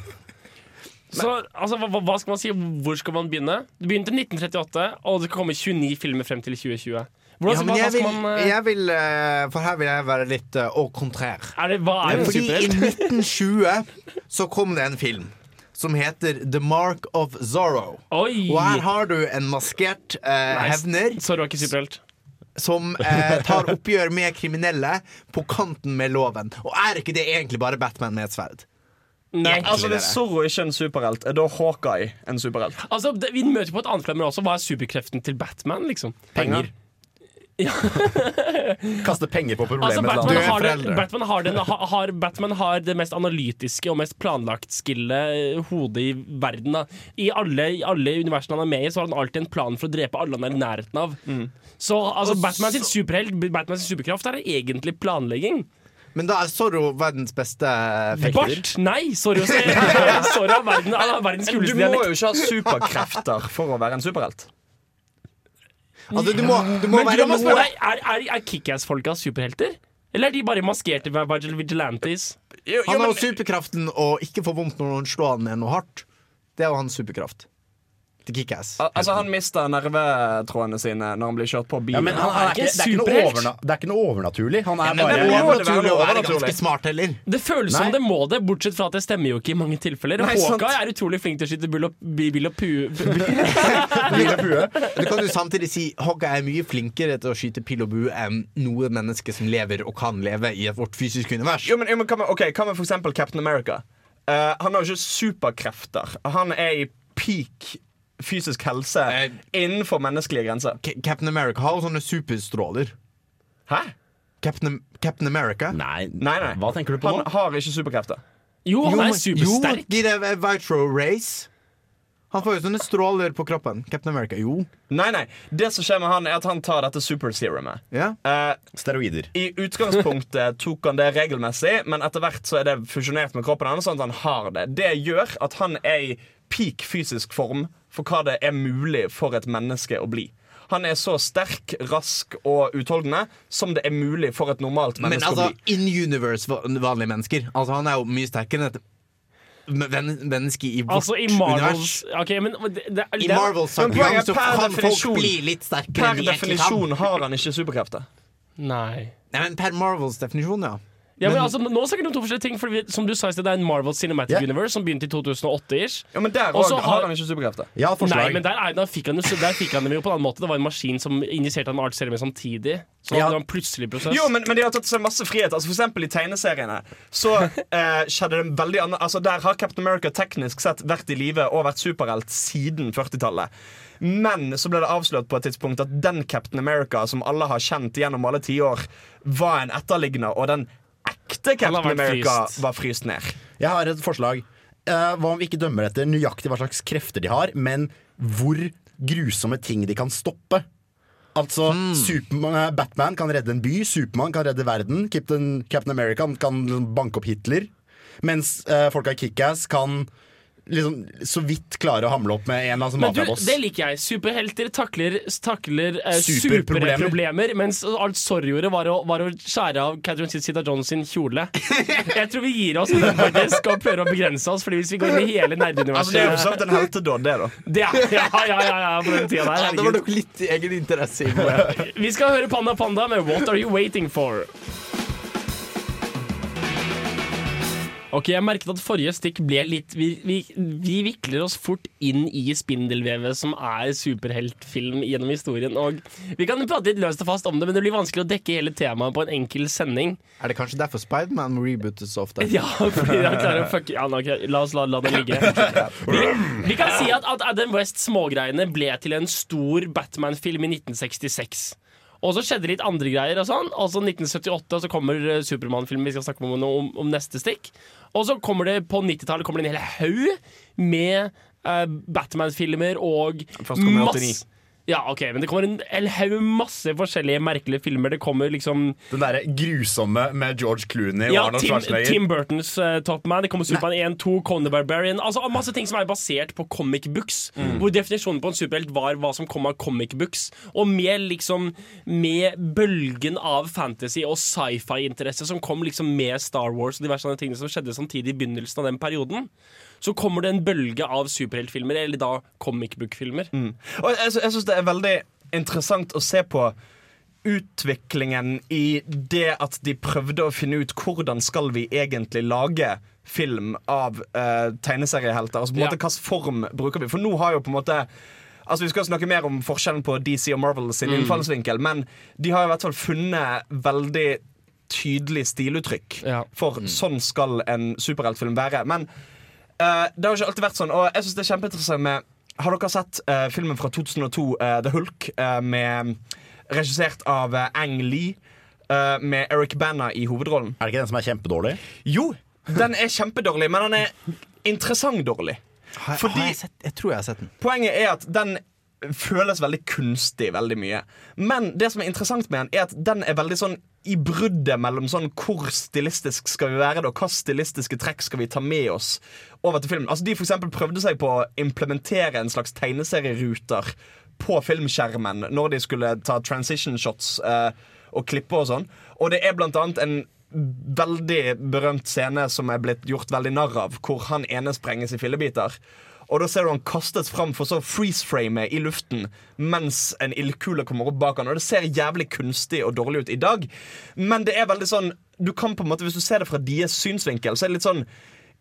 Så altså, hva, hva skal man si? Hvor skal man begynne? Det begynte i 1938, og det skal komme 29 filmer frem til 2020. Hvordan, Ja, men hva jeg vil, man eh, jeg vil eh, For her vil jeg være litt uh, au contraire. er det, Hva er det, Fordi i 1920 så kom det en film som heter The Mark of Zorro. Oi! Og her har du en maskert eh, nice. hevner Zorro er ikke superhelt. som eh, tar oppgjør med kriminelle på kanten med loven. Og er ikke det egentlig bare Batman med et sverd? Nei. Altså Hvis Zorro ikke er en superhelt, er da Hawkeye en superhelt? Altså, det, vi møter på et annet plan, men også hva er superkreften til Batman? liksom? Penger. Kaste penger på problemet. Altså, Batman, har det. Batman, har den, har, Batman har det mest analytiske og mest planlagt skillet hodet i verden. Da. I alle, alle universene han er med i, så har han alltid en plan for å drepe alle han er i nærheten av. Så altså, Og Batman sin superhelt Batman sin superkraft er egentlig planlegging. Men da er Zorro verdens beste fekter. Bart? Nei, Zorro er verdens kuleste dialekt. Du må jo ikke ha superkrefter for å være en superhelt. Altså, du må, du må Men være du, spørre noe deg, er, er, er Kickass-folka superhelter? Eller er de bare maskerte vigil- vigilantes? Han har jo superkraften å ikke få vondt når noen slår han med noe hardt. Det er jo hans superkraft. Til Kickass. Al altså Han mister nervetrådene sine når han blir kjørt på Ja, bilen. men han, han er ikke, det, er ikke noe overna, det er ikke noe overnaturlig. Han er bare det er overnaturlig og er ganske smart heller. Det føles Nei. som det må det, bortsett fra at det stemmer jo ikke i mange tilfeller. Nei, er utrolig flink til å skyte bull og, bil og pu... Du kan jo samtidig si Hogga er mye flinkere til å skyte pil og bue enn noe menneske som lever og kan leve i vårt fysiske univers. Jo, men, jo, men med for eksempel Captain America? Uh, han har jo ikke superkrefter. Han er i peak fysisk helse innenfor menneskelige grenser. Ca- Captain America har jo sånne superstråler. Hæ? Captain, Captain America? Nei, Nei, nei. hva tenker du på Han nå? har ikke superkrefter. Jo, han er supersterk. Jo, de der Vitro Race. Han får jo sånne stråler på kroppen. Captain America, jo. Nei, nei. Det som skjer med han, er at han tar dette superserumet. Ja. Eh, Steroider. I utgangspunktet tok han det regelmessig, men etter hvert så er det fusjonert med kroppen hans, sånn at han har det. Det gjør at han er i peak fysisk form for hva det er mulig for et menneske å bli. Han er så sterk, rask og utholdende som det er mulig for et normalt Men menneske altså, å bli. in universe vanlige mennesker. Altså, han er jo mye sterkere enn et menneske i vårt Altså, i Marvels univers. Ok, men det, det, I Marvels Men er så kan folk bli litt sterkere Per definisjon har han ikke superkrefter. Nei. Nei, men per Marvels definisjon, ja. Ja, men, Men- altså, nå snakker du om to forskjellige ting. For vi, som du sa i sted, Det er en Marvel Cinematic yeah. Universe som begynte i 2008-ish. Ja, men der også har han ikke superkrefter. Ja. Nei, men der, er, der, fikk han, der fikk han dem jo på en annen måte. Det var en maskin som injiserte en med samtidig. Så Ja. det var en plutselig prosess. Jo, men, men de har tatt seg masse frihet. Altså, for eksempel i tegneseriene Så eh, skjedde det veldig annet Altså Der har Captain America teknisk sett vært i live og vært superhelt siden 40-tallet. Men så ble det avslørt på et tidspunkt at den Captain America som alle har kjent gjennom alle tiår, var en etterligner, og den ekte Captain America fryst. var fryst ned. Jeg har et forslag. Eh, hva om vi ikke dømmer etter nøyaktig hva slags krefter de har, men hvor grusomme ting de kan stoppe? Altså, Superman, eh, Batman kan redde en by, Supermann kan redde verden, Captain, Captain America kan banke opp Hitler, mens uh, folka i Kickass kan liksom så vidt klarer å hamle opp med en eller annen mafiaboss. det liker jeg. Superhelter takler, takler eh, Superproblemer. superproblemer, mens alt Sorry gjorde, var var å skjære av Catherine Zeta Jones sin kjole. Jeg tror vi gir oss med vi faktisk og prøver å begrense oss, Fordi hvis vi går inn i hele Altså, det er jo sant nerdeuniverset en heltedåd, det, da. det er, ja, ja, ja, ja, på den tida der. Ja, det var nok litt egeninteresse i det. Vi skal høre Panda Panda med What Are You Waiting For? Ok, Jeg merket at forrige stikk ble litt Vi, vi, vi vikler oss fort inn i spindelvevet som er superheltfilm gjennom historien. Og Vi kan prate litt løst og fast om det, men det blir vanskelig å dekke hele temaet på en enkel sending. Er det kanskje derfor Spiderman rebootes så ofte? Ja, fordi han klarer å fucke ja, nå, ok, La oss la, la det ligge. Vi, vi kan si at, at Adam West smågreiene ble til en stor Batman-film i 1966. Og så skjedde litt andre greier. Og sånn Og så 1978 og så kommer Supermann-filmen vi skal snakke om, om, om neste stikk. Og så kommer det på 90-tallet kommer det en hel haug med uh, Batman-filmer og 89. Ja, ok, men det kommer en en haug masse forskjellige merkelige filmer. Det kommer liksom Den derre grusomme med George Clooney og ja, Arnold Tim, Schwarzenegger. Tim Burtons uh, Top Man. Det kommer Superman 1, 2, Conan Barbarian. Altså Masse ting som er basert på comic books. Mm. Hvor definisjonen på en superhelt var hva som kom av comic books. Og med liksom Med bølgen av fantasy og sci-fi-interesse som kom liksom med Star Wars og diverse sånne tingene som skjedde samtidig i begynnelsen av den perioden, så kommer det en bølge av superheltfilmer, eller da comic book-filmer. Og jeg, jeg syns det er veldig interessant å se på utviklingen i det at de prøvde å finne ut hvordan skal vi egentlig lage film av uh, tegneseriehelter. Altså på en Ja. måte Hvilken form bruker vi? For nå har jo på en måte Altså Vi skal snakke mer om forskjellen på DC og Marvel sin Mm. innfallsvinkel, men de har i hvert fall funnet veldig tydelig stiluttrykk for sånn skal en superheltfilm være. Men eh, det har jo ikke alltid vært sånn, og jeg synes det er kjempeinteressant med Har dere sett uh, filmen fra 2002, uh, The Hulk, eh, med regissert av eh, Ang Lee, eh, med Eric Banna i hovedrollen? Er det ikke den som er kjempedårlig? Jo, den er kjempedårlig, men den er interessant dårlig. Har, har jeg, sett, jeg tror jeg har sett den. Poenget er at den føles veldig kunstig veldig mye. Men det som er interessant med den, er at den er veldig sånn i bruddet mellom sånn hvor stilistisk skal vi være det, og hva stilistiske trekk skal vi ta med oss over til filmen. Altså De for eksempel prøvde seg på å implementere en slags tegneserieruter på filmskjermen når de skulle ta transition shots eh, og klippe og sånn. Og det er blant annet en veldig berømt scene som er blitt gjort veldig narr av, hvor han ene sprenges i fillebiter. Og da ser du han kastes fram for så freeze-frame i luften mens en ildkule kommer opp bak han. Og det ser jævlig kunstig og dårlig ut i dag, men det er veldig sånn Du kan på en måte, Hvis du ser det fra deres synsvinkel, så er det litt sånn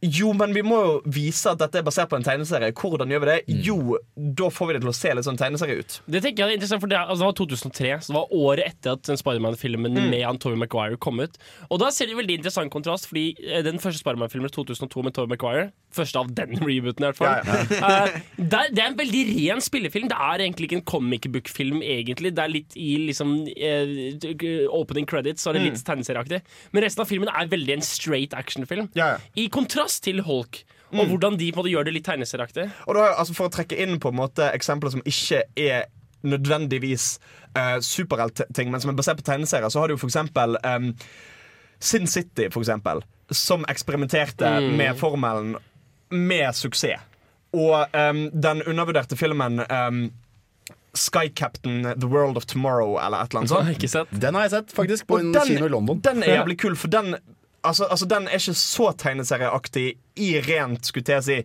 jo, men vi må jo vise at dette er basert på en tegneserie. Hvordan gjør vi det? Jo, da får vi det til å se litt sånn tegneserie ut. Det tenker jeg er interessant, for det, altså, det var 2003, så det var året etter at Spiderman-filmen Mm. med han Tobey Maguire kom ut. Og da ser vi veldig interessant kontrast, fordi eh, den første Spiderman-filmen 2002 med Tobey Maguire, første av den rebooten i hvert fall, eh, der, det er en veldig ren spillefilm. Det er egentlig ikke en comic book-film, egentlig. Det er litt i liksom uh, opening credits, så er det litt Mm. tegneserieaktig. Men resten av filmen er veldig en straight action-film. I kontrast til Hulk. Og Mm. hvordan de på en måte gjør det litt tegneserieaktig. Og da, altså For å trekke inn på en måte eksempler som ikke er nødvendigvis uh, superheltting, men som er basert på tegneserier, så har du jo for eksempel um, Sin City, for eksempel, som eksperimenterte Mm. med formelen med suksess. Og um, den undervurderte filmen um, Sky Captain The World of Tomorrow, eller et eller annet sånt. Den har jeg sett, faktisk, på Og en den- kino i London. Den er jævlig kul, for den Altså, altså Den er ikke så tegneserieaktig i rent skulle jeg si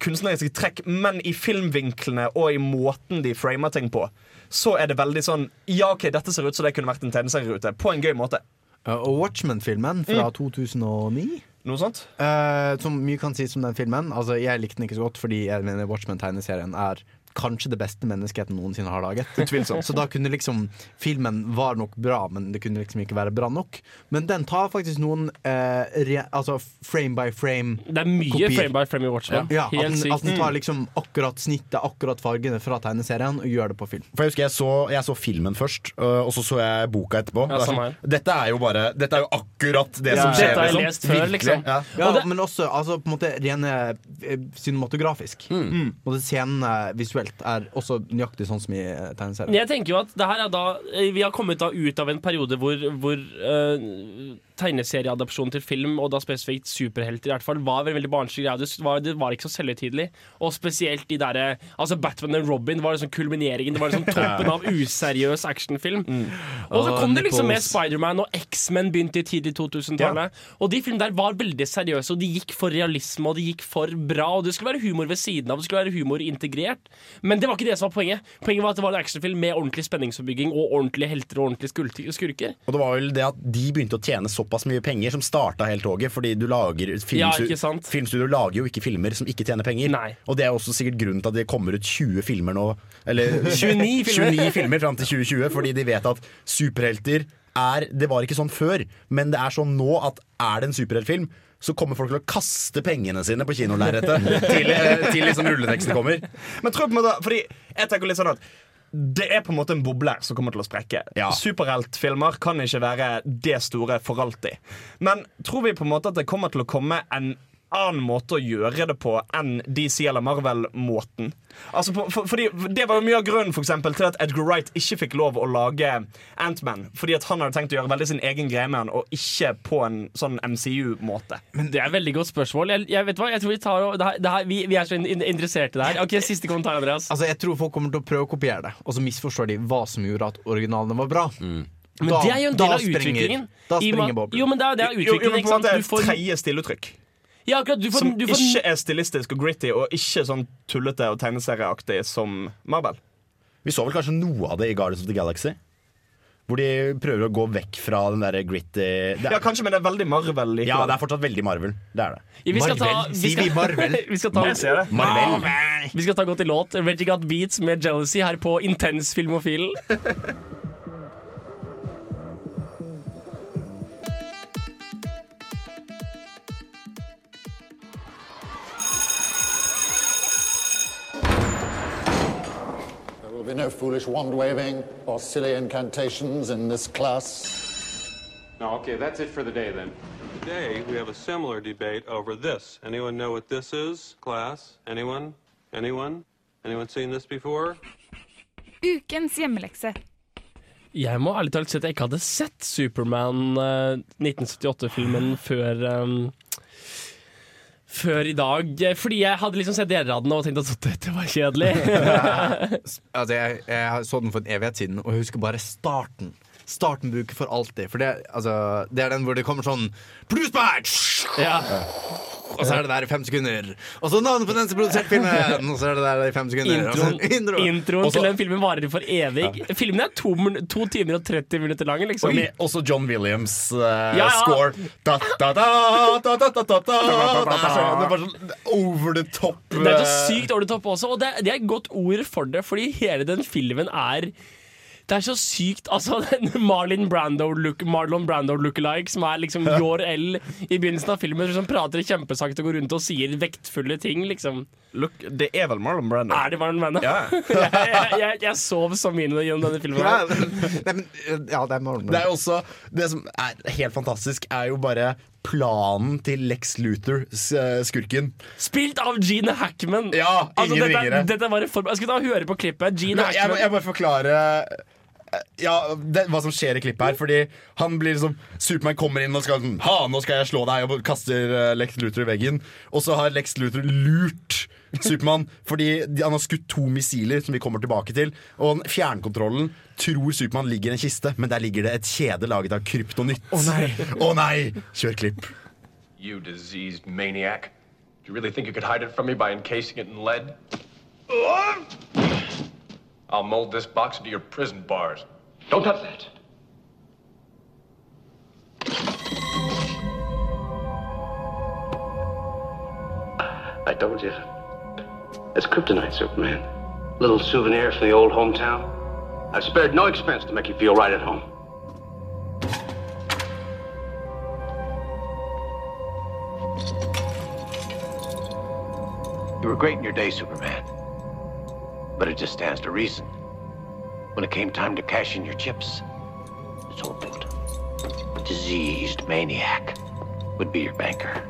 kunstneriske trekk, men i filmvinklene og i måten de framer ting på, så er det veldig sånn Ja, OK, dette ser ut som det kunne vært en tegneserierute. På en gøy måte. Og Watchmen-filmen fra Mm. 2009. Noe sånt? Uh, som mye kan sies om den filmen. Altså, Jeg likte den ikke så godt fordi jeg mener Watchmen-tegneserien er kanskje det beste menneskeheten noensinne har laget. Utvilsomt. Så da kunne liksom Filmen var nok bra, men det kunne liksom ikke være bra nok. Men den tar faktisk noen eh, re, altså frame by frame Det er mye kopier. frame by frame i Watchmen. Ja, ja at, den, at den tar Mm. liksom akkurat snittet, akkurat fargene fra tegneserien og gjør det på film. For jeg husker jeg så, jeg så filmen først, og så så jeg boka etterpå. Ja, Det sånn, dette er jo bare Dette er jo akkurat det Ja. som skjer. Dette har jeg liksom. lest før, liksom. Ja. Ja, men også altså, på en måte rene eh, cinematografisk. Mm. Og det scenene visuelt er også nøyaktig sånn som i eh, tegneserien. Jeg tenker jo at det her er da eh, Vi har kommet da ut av en periode hvor, hvor eh, tegneserieadopsjon til film, og da spesifikt superhelter, i hvert fall var en veldig barnslig greie. Det var, det var ikke så selvhøytidelig. Og spesielt de derre Altså Batman og Robin var liksom kulmineringen. Det var liksom toppen av useriøs actionfilm. Og så kom det liksom med. Spiderman, og X-Men begynte i tidlig 2000-tallet. Og de filmene der var veldig seriøse, og de gikk for realisme, og de gikk for bra. Og det skulle være humor ved siden av, det skulle være humor integrert. Men det var ikke det som var poenget. Poenget var at det var en actionfilm med ordentlig spenningsoppbygging og ordentlige helter og ordentlige skurker. Og det var vel det at de begynte å tjene såpass mye penger som starta hele toget. Fordi du lager Ja. Filmstudio lager jo ikke filmer som ikke tjener penger. Og det er også sikkert grunnen til at det kommer ut 20 filmer nå. Eller 29 filmer. 29 filmer fram til 2020, fordi de vet at superhelter er Det var ikke sånn før, men det er sånn nå at er det en superheltfilm så kommer folk til å kaste pengene sine på kinolerretet til, eh, til liksom rulleteksten kommer. Men tror jeg på en måte Fordi jeg tenker litt sånn at det er på en måte en boble her som kommer til å sprekke. Superheltfilmer kan ikke være det store for alltid. Men tror vi på en måte at det kommer til å komme en annen måte å gjøre det på enn DC eller Marvel-måten? Altså på, for, fordi Det var jo mye av grunnen for eksempel, til at Edgar Wright ikke fikk lov å lage Ant-Man. Fordi at han hadde tenkt å gjøre veldig sin egen greie med han, og ikke på en sånn MCU-måte. Men Det er et veldig godt spørsmål. Jeg, jeg vet hva, jeg tror vi tar og- det her, det her, vi, vi er så in- in- interessert i det her. Ok, Siste kommentar, Andreas. Altså, jeg tror folk kommer til å prøve å kopiere det, og så misforstår de hva som gjorde at originalene var bra. Men det er jo en del av utviklingen. Da springer boblen. Jo, men det er, det er Jo, jo, utviklingen, men ikke på en sant? måte Du får tredje stiluttrykk. Ja, akkurat. Du får, som du får, ikke er stilistisk og gritty, og ikke sånn tullete og tegneserieaktig som Marvel. Vi så vel kanskje noe av det i Guardians of the Galaxy? Hvor de prøver å gå vekk fra den der gritty det er, Ja, kanskje, men det er veldig Marvel likevel. Ja, det er fortsatt veldig Marvel. Det er det. Ja, vi skal ta, Marvel? vi Sier skal, vi Marvel? vi skal ta, Marvel. Marvel. Vi skal ta godt i låt. Reggie Got Beats med Jealousy her på Intens Filmofil. be no foolish wand waving or silly incantations in this class. No, okay, that's it for the day then. Today, we have a similar debate over this. Anyone know what this is, class? Anyone? Anyone? Anyone seen this before? Ukens hjemmelekse. Jeg må ærlig talt si at jeg ikke hadde sett Superman eh, 1978-filmen før um, Før i dag. Fordi jeg hadde liksom sett deler av den og tenkt at dette var kjedelig. altså, jeg, jeg så den for en evighet siden, og jeg husker bare starten. Starten bruker for alltid. For det, altså, det er den hvor det kommer sånn Bluesbatch! Ja. Og så er det der i fem sekunder. Og så navnet på den som produserte filmen! Og så er det der i fem sekunder. Og så intro. introen til den filmen varer for evig. Filmen er to, to timer og 30 minutter lang. Liksom. Og med også John Williams uh, Ja, ja. score. Da, da, da, da, da, da, da, da. Det er så- det er bare sånn over the top. Det er så eh, sykt over the top også, og det, det er et godt ord for det, fordi hele den filmen er det er så sykt. altså den Marlon Brando look, Marlon Brando lookalike, som er liksom Jor L i begynnelsen av filmen, som prater kjempesakte og går rundt og sier vektfulle ting, liksom. Look, det er vel Marlon Brando? Er det Marlon Brando? Ja. jeg, jeg, jeg, jeg sov så mye gjennom denne filmen. Ja, men, ja, det er Marlon. Brando. Det er også Det som er helt fantastisk, er jo bare planen til Lex eh, skurken. Spilt av Gene Hackman! Ja, ingen altså, dette, ringere. dette var for... Jeg skal da høre på klippet. Gene Nei, jeg, Hackman. jeg må bare forklare ja, det, hva som skjer i klippet her. Fordi han blir liksom Supermann kommer inn og skal sånn, Ha, nå skal jeg slå deg, og kaster uh, Lex Luthor i veggen. Og så har Lex Luthor lurt Supermann fordi de, han har skutt to missiler, som vi kommer tilbake til. Og fjernkontrollen tror Supermann ligger i en kiste, men der ligger det et kjede laget av kryptonytt. Å nei. Å nei! Kjør klipp. You diseased maniac. Do you really think you could hide it from me by encasing it in lead? I'll mold this box into your prison bars. Don't touch that. I told you. It's kryptonite, Superman. Little souvenir from the old hometown. I've spared no expense to make you feel right at home. You were great in your day, Superman. But it just stands to reason. When it came time to cash in your chips, this old diseased maniac would be your banker.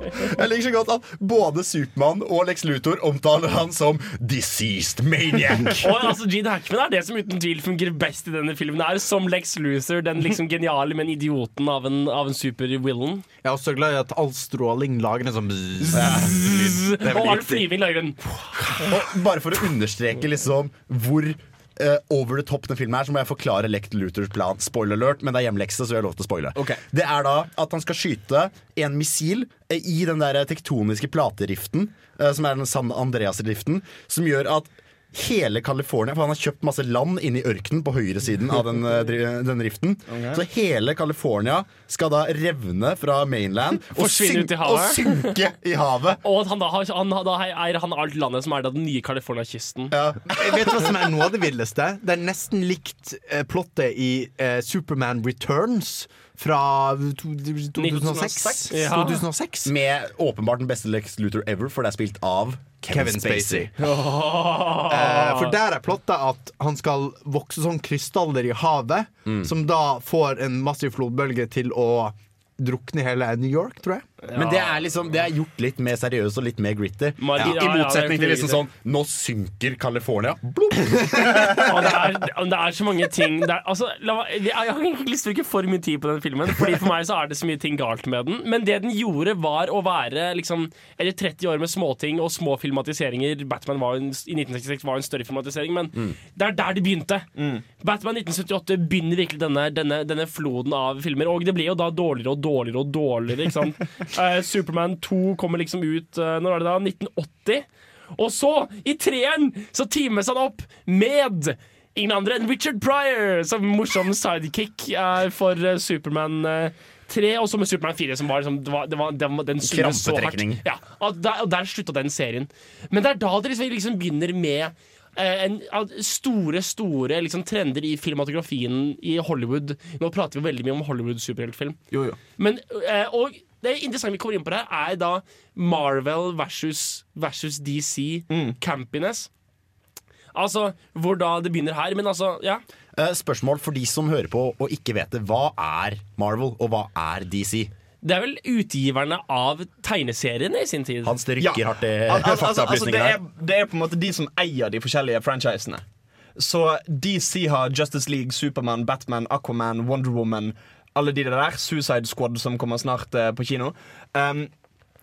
Jeg liker så godt at både Supermann og Lex Luthor omtaler han som 'deceased maniac. Og altså, Gene Hackman er det som uten tvil fungerer best i denne filmen. her Som Lex Luthor, den liksom geniale, men idioten av en, av en supervillain. Jeg er også glad i at all stråling lager en sånn bzzz. Er Og all flyving lager en bare for å understreke liksom hvor eh, over the top den filmen er, så må jeg forklare Lect Luthers plan. Spoiler alert, men det er hjemlekse, så jeg har lov til å spoile. Det er da at han skal skyte en missil eh, i den der tektoniske plateriften, uh, som er den San Andreas-riften, som gjør at Hele California, for han har kjøpt masse land inne i ørkenen på høyresiden av den, eh, den riften. Okay. Så hele California skal da revne fra mainland og, Forsvinne ut i syn- og synke i havet. Og at han da, har, han, da eier han alt landet som er da den nye California-kysten. Jeg vet hva som er noe av det villeste? Det er nesten likt eh, plottet i eh, Superman Returns fra 2006. 2006. Ja. 2006. Med åpenbart den beste Lex Luthor ever, for det er spilt av Kevin, Kevin Spacey. Spacey. Eh, for der er plottet at han skal vokse sånn krystaller i havet, Mm. som da får en massiv flodbølge til å drukne hele New York, tror jeg. Men det er liksom Det er gjort litt mer seriøst og litt mer gritty. Ja, I motsetning til liksom sånn Nå synker California. Blum! det er, det er så mange ting det er, altså, la, meg- Jeg har egentlig lyst til å bruke for mye tid på den filmen, Fordi for meg så er det så mye ting galt med den. Men det den gjorde, var å være liksom Eller 30 år med småting og små filmatiseringer. Batman var en, i 1966 var en større filmatisering, men Mm. det er der det begynte. Batman 1978 begynner virkelig denne, denne, denne floden av filmer. Og det blir jo da dårligere og dårligere og dårligere. Ikke sant? Eh, Superman 2 kommer liksom ut eh, Når var det da? 1980. Og så, i treeren, så teames han opp med ingen andre enn Richard Pryor som morsom sidekick eh, for eh, Superman eh, 3, og så med Superman 4, som var, liksom, det var, det var, det var- den så hardt. Ja, og der, og der slutta den serien. Men det er da det liksom, liksom begynner med en, store store liksom, trender i filmatografien i Hollywood. Nå prater vi veldig mye om Hollywood-superheltfilm. Men, eh, og det interessante vi kommer inn på her, er da Marvel versus, versus DC campiness. Altså, hvor da det begynner her. Men altså, ja. Eh, spørsmål for de som hører på og ikke vet det. Hva er Marvel, og hva er DC? Det er vel utgiverne av tegneseriene i sin tid. Hans rykker ja. hardt i al- altså, altså, det, er, her. det er på en måte de som eier de forskjellige franchisene. Så DC har Justice League, Supermann, Batman, Aquaman, Wonder Woman. Alle de der. Suicide Squad, som kommer snart uh, på kino. Um,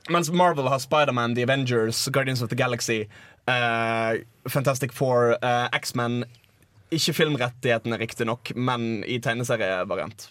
mens Marvel har Spiderman, The Avengers, Guardians of the Galaxy, uh, Fantastic Four, eh, X-Men. Ikke filmrettighetene, riktignok, men i tegneserievariant.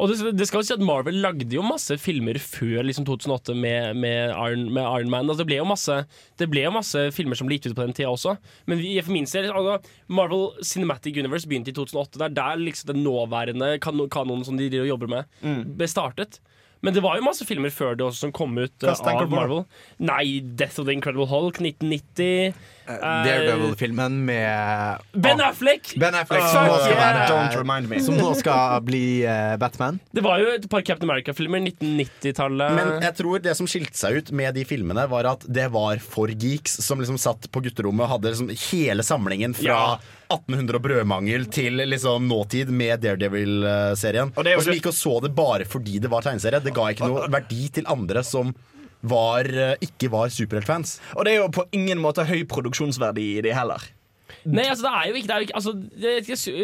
Og det, det skal jo si at Marvel lagde jo masse filmer før liksom 2008 med, med, Iron, med Iron Man. Altså det, ble masse, det ble jo masse filmer som ble gitt ut på den tida også. Men vi, for min del, altså, Marvel Cinematic Universe begynte i 2008. Det er der liksom den nåværende kanon, kanonen som de jobber med, Mm. ble startet. Men det var jo masse filmer før det også som kom ut eh, av? Marvel. Nei, Death of the Incredible Hulk 1990. eh, Daredevil-filmen med Ben Affleck! Ben Affleck som, nå skal være, Don't remind me. som nå skal bli eh, Batman. Det var jo et par Captain America-filmer. 1990-tallet. Men jeg tror det som skilte seg ut med de filmene, var at det var for geeks som liksom satt på gutterommet og hadde liksom hele samlingen fra Ja. 1800 og brødmangel til liksom nåtid med Daredevil-serien. Og Og, som gikk og så det bare fordi det var tegneserie. Det ga ikke noe verdi til andre som var, eh, ikke var superheltfans. Og det er jo på ingen måte høy produksjonsverdi i de heller. Nei, altså det er jo ikke, det er jo ikke altså,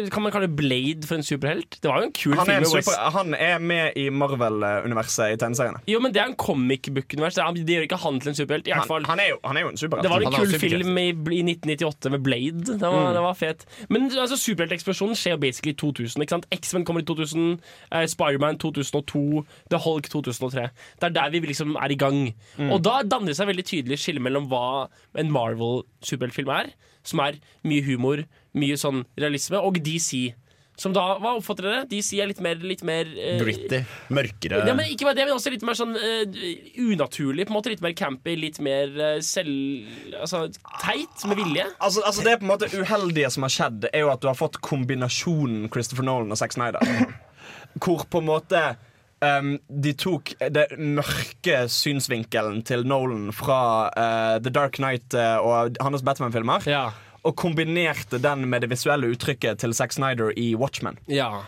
det Kan man kalle Blade for en superhelt? Det var jo en kul Han er, film. en super, han er med i Marvel-universet i tegneseriene. Jo, men det er en comic book-univers. Det gjør ikke han til en superhelt. I Han, fall. han, er jo, han er jo en superhelt. Det var en Han kul film i, i 1998 med Blade. Det var, Mm. det var fet. Men altså, superhelteksplosjonen skjer jo basically i 2000. ikke sant? X-Men kommer i 2000, eh, Spiderman 2002, The Hulk 2003. Det er der vi liksom er i gang. Mm. Og da danner det seg veldig tydelig skille mellom hva en Marvel-superheltfilm er, som er mye humor, mye sånn realisme, og DC. Som da, Hva oppfatter dere? DC er litt mer, litt mer eh, Gritty. Mørkere. ja, men ikke bare det, men også litt mer sånn eh, unaturlig. På en måte Litt mer campy, litt mer eh, selv... Altså teit, med vilje. Altså, altså Det er på en måte uheldige som har skjedd, er jo at du har fått kombinasjonen Christopher Nolan og Zack Snyder. Hvor på en måte um, de tok det mørke synsvinkelen til Nolan fra uh, The Dark Knight uh, og hans Batman-filmer. Og kombinerte den med det visuelle uttrykket til Zack Snyder i Watchmen. Ja.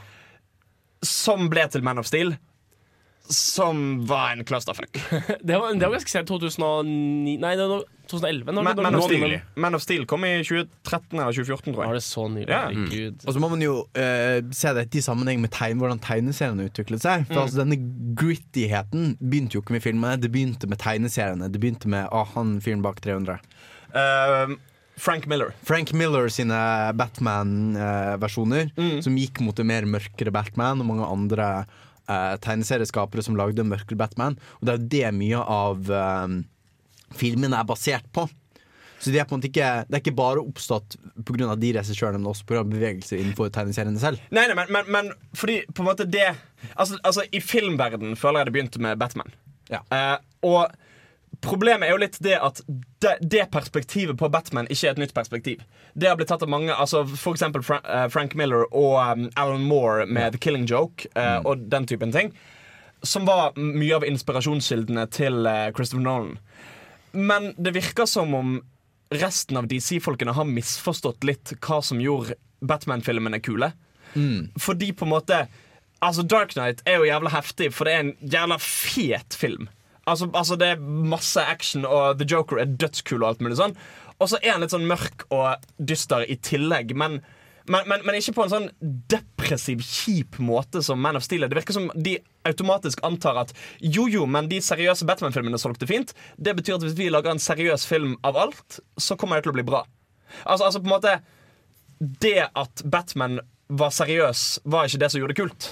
Som ble til Man of Steel. Som var en clusterfuck. Det var, det var ganske sent. 2009 Nei, det var 2011. Når, Man, of Steel, Man of Steel kom i 2013 eller 2014, tror jeg. Var det så nylig? Ja. Mm. Og så må man jo uh, se dette i sammenheng med tegn, hvordan tegneseriene utviklet seg. For Mm. altså Denne grittigheten begynte jo ikke med filmene, det begynte med tegneseriene. Det begynte med ah, han fyren bak 300. Uh, Frank Miller. Frank Miller sine Batman-versjoner, Mm. som gikk mot det mer mørkere Batman, og mange andre eh, tegneserieskapere som lagde 'Mørkel Batman. Og det er jo det mye av eh, filmene er basert på. Så de er på en måte ikke, det er ikke bare oppstått pga. de regissørene, men også pga. bevegelser innenfor tegneseriene selv. Nei, nei, men, men, men fordi på en måte det Altså, altså I filmverden føler jeg det begynte med Batman. Eh, og problemet er jo litt det at det, det perspektivet på Batman ikke er et nytt perspektiv. Det har blitt tatt av mange, altså for eksempel Fra, uh, Frank Miller og um, Alan Moore med The Killing Joke eh, og den typen ting. Som var mye av inspirasjonskildene til uh, Christopher Nolan. Men det virker som om resten av DC-folkene har misforstått litt hva som gjorde Batman-filmene kule. Fordi på en måte Altså Dark Knight er jo jævla heftig, for det er en jævla fet film. Altså, altså Det er masse action, og The Joker er dødskul, og alt mulig sånn. Og så er han litt sånn mørk og dyster i tillegg, men, men, men, men ikke på en sånn depressiv, kjip måte som Man of Steel er. Det virker som de automatisk antar at jo, jo, men de seriøse Batman-filmene solgte fint. Det betyr at hvis vi lager en seriøs film av alt, så kommer det til å bli bra. Altså, altså på en måte Det at Batman var seriøs, var ikke det som gjorde det kult.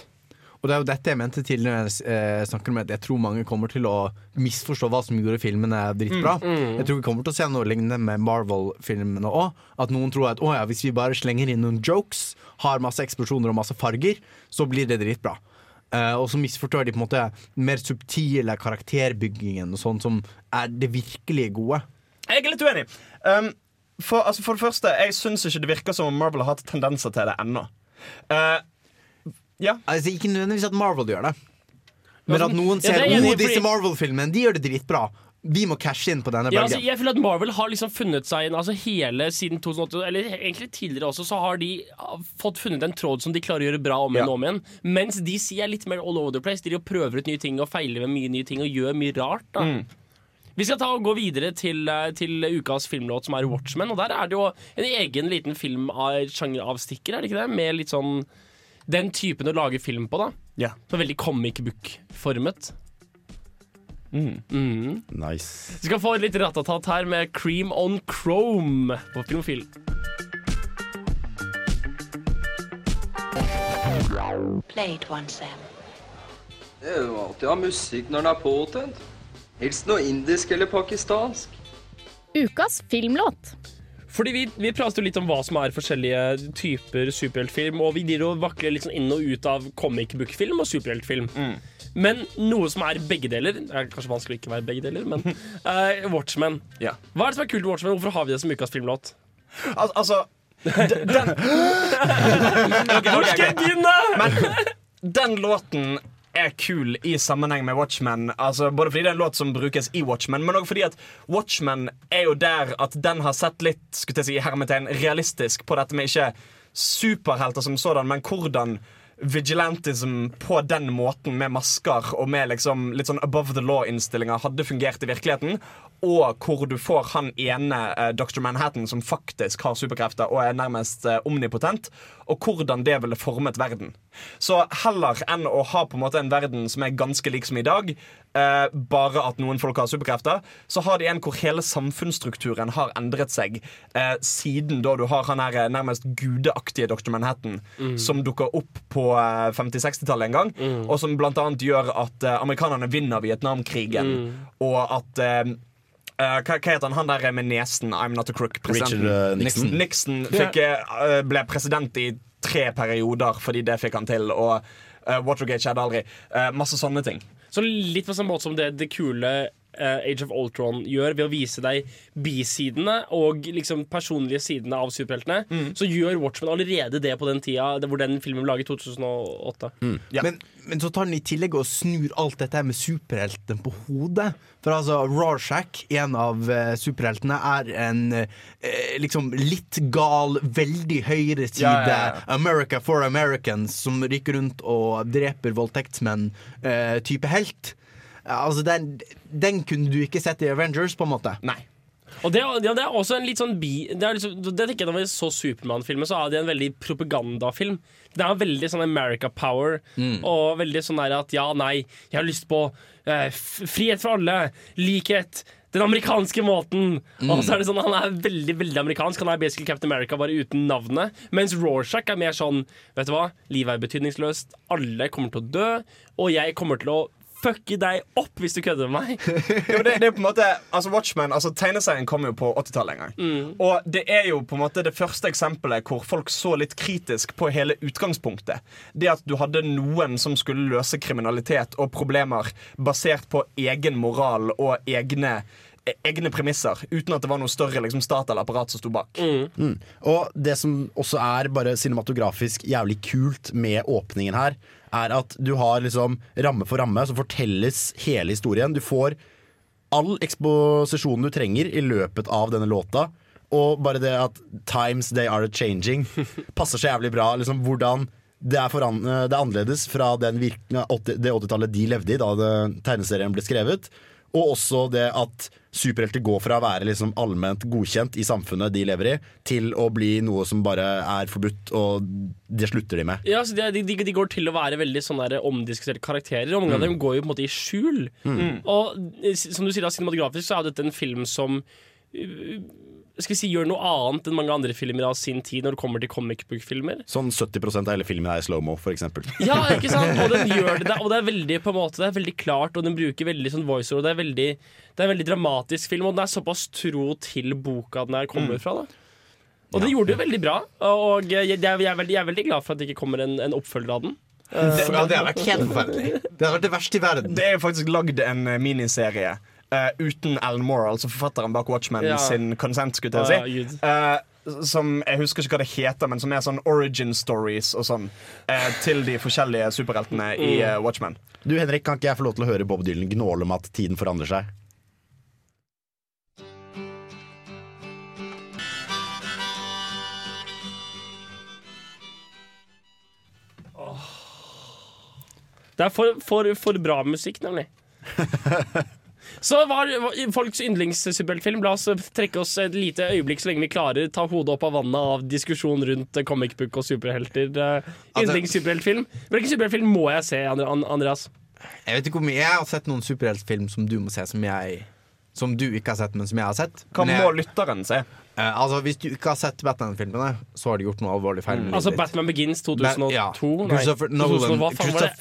Og det er jo dette jeg mente tidligere når jeg eh, snakker om at jeg tror mange kommer til å misforstå hva som gjorde filmene dritbra. Mm, mm. Jeg tror vi kommer til å se noe lignende med Marvel-filmene òg. At noen tror at å ja, hvis vi bare slenger inn noen jokes, har masse eksplosjoner og masse farger, så blir det dritbra. Uh, og så misforstår de på en måte mer subtile karakterbyggingen og sånn som er det virkelig gode. Jeg er litt uenig. Um, for, altså, for det første, jeg syns ikke det virker som om Marvel har hatt tendenser til det ennå. Uh, ja. Altså, ikke nødvendigvis at Marvel gjør det. Men at noen ser er i, oh, disse Marvel-filmene De gjør det dritbra. Vi må cashe inn på denne Ja, altså, jeg føler at Marvel har liksom funnet seg inn altså Hele siden 2008, eller egentlig tidligere også, så har de ah, fått funnet en tråd som de klarer å gjøre bra om igjen og om igjen. Mens DC er litt mer all over the place. De prøver ut nye ting og feiler med mye nye ting og gjør mye rart. da Mm. Vi skal ta og gå videre til, eh, til ukas filmlåt, som er Watchmen. Og der er det jo en egen liten film av sjangeravstikker, er det ikke det? Med litt sånn den typen å lage film på, da. Ja. Så veldig comic book-formet. Mm. Nice. Vi skal få litt ratatat her med Cream on Chrome på Filmofil. Det er jo alltid å ha musikk når den er påtent. Helst noe indisk eller pakistansk. Ukas filmlåt. Fordi vi, vi prater jo litt om hva som er forskjellige typer superheltfilm, og vi driver og vakler litt sånn inn og ut av comic book-film og superheltfilm. Men noe som er begge deler Det er kanskje vanskelig å ikke være begge deler, men uh, Watchmen. Ja. Hva er det som er kult med Watchmen? Hvorfor har vi det som ukas filmlåt? Al altså den jeg begynne? Men den låten er kul i sammenheng med Watchmen. Altså, både fordi det er en låt som brukes i Watchmen, men også fordi at Watchmen er jo der at den har sett litt skulle jeg si, hermetegn, realistisk på dette med ikke superhelter som sådan, men hvordan vigilantism på den måten med masker og med liksom litt sånn above the law-innstillinger hadde fungert i virkeligheten. Og hvor du får han ene eh, Dr. Manhattan som faktisk har superkrefter og er nærmest eh, omnipotent, og hvordan det ville formet verden. Så heller enn å ha på en måte en verden som er ganske lik som i dag, eh, bare at noen folk har superkrefter, så har de en hvor hele samfunnsstrukturen har endret seg eh, siden da du har han her eh, nærmest gudeaktige Dr. Manhattan Mm. som dukker opp på eh, 50-60-tallet en gang, Mm. og som annet gjør at eh, amerikanerne vinner Vietnamkrigen, Mm. og at eh, eh, hva, hva heter han han der med nesen? I'm not a crook. presidenten. Richard, uh, Nixon. Nixon fikk, uh, ble president i tre perioder fordi det fikk han til, og Watergate skjedde aldri. Eh, masse sånne ting. Så litt på samme måte som det, det kule Age of Ultron gjør ved å vise deg bisidene og liksom personlige sidene av superheltene, Mm. så gjør Watchmen allerede det på den tida hvor den filmen ble laget i 2008. Men, men så tar den i tillegg og snur alt dette med superheltene på hodet. For altså, Rorschach, en av uh, superheltene, er en uh, liksom litt gal, veldig høyreside Ja, ja, ja. America for Americans som rykker rundt og dreper voldtektsmenn-type helt. Ja, Altså, den, den kunne du ikke sett i Avengers, på en måte. Nei. Og det, ja, det er også en litt sånn bi Det, liksom, det tenker jeg Når vi så Supermann-filmen, så er det en veldig propagandafilm. Det er veldig sånn America power, Mm. og veldig sånn der at ja, nei, jeg har lyst på eh, frihet for alle, likhet. Den amerikanske måten. Mm. Og så er det sånn, Han er veldig veldig amerikansk. Han er basically Captain America, bare uten navnet. Mens Rorschach er mer sånn Vet du hva, livet er betydningsløst. Alle kommer til å dø, og jeg kommer til å fucke deg opp hvis du kødder med meg. jo, det, det er på en måte Altså Watchmen, altså Tegneserien kom jo på 80-tallet en gang. Mm. Og det er jo på en måte det første eksempelet hvor folk så litt kritisk på hele utgangspunktet. Det at du hadde noen som skulle løse kriminalitet og problemer basert på egen moral og egne Egne premisser, uten at det var noe større liksom, stat eller apparat som sto bak. Mm. Og det som også er bare cinematografisk jævlig kult med åpningen her, er at du har liksom ramme for ramme, så fortelles hele historien. Du får all eksposisjonen du trenger i løpet av denne låta. Og bare det at 'times they are changing' passer så jævlig bra. Liksom hvordan det er, foran, det er annerledes fra den virk, 80, det 80-tallet de levde i da det, tegneserien ble skrevet. Og også det at superhelter går fra å være liksom allment godkjent i samfunnet de lever i, til å bli noe som bare er forbudt, og det slutter de med. Ja, så de, de, de går til å være veldig sånne omdiskuterte karakterer, og mange av Mm. dem går jo på en måte i skjul. Mm. Og som du sier, da, cinematografisk så er dette en film som uh, skal vi si, gjør noe annet enn mange andre filmer av sin tid når det kommer til comic book-filmer. Sånn 70% av hele filmen er i slow-mo, for eksempel. Ja, ikke sant? Og den gjør det, og det er veldig på en måte Det er veldig klart, og den bruker veldig sånn voiceover. Det er veldig Det er en veldig dramatisk film, og den er såpass tro til boka den er kommer Mm. fra. da Og det gjorde det veldig bra, og jeg, jeg, er, veldig, jeg er veldig glad for at det ikke kommer en, en oppfølger av den. Det, ja, det har vært helt forferdelig. Det har vært det verste i verden. Det er jo faktisk lagd en eh, miniserie eh, uten Alan Moore, altså forfatteren bak Watchmen Ja. sin consent, skulle Ah, jeg Gud. si. Uh, som Jeg husker ikke hva det heter, men som er sånn origin stories og sånn eh, til de forskjellige superheltene i Mm. eh, Watchmen. Du Henrik, kan ikke jeg få lov til å høre Bob Dylan gnåle om at tiden forandrer seg? Det er for, for, for bra musikk, nemlig. Så hva er folks yndlingssuperheltfilm? La oss trekke oss et lite øyeblikk så lenge vi klarer. Ta hodet opp av vannet av diskusjon rundt comic book og superhelter. Eh, Altså- Yndlingssuperheltfilm? Hvilken superheltfilm må jeg se, Andreas? Jeg vet ikke hvor mye Jeg har sett noen superheltfilm som du må se, som jeg Som du ikke har sett, men som jeg har sett. Hva må lytteren se? Eh, altså, Hvis du ikke har sett Batman-filmene, så har de gjort noe alvorlig feil. Mm. Altså. Batman Begins 2002? Ba- ja. Nei, Nolan- hva faen var det?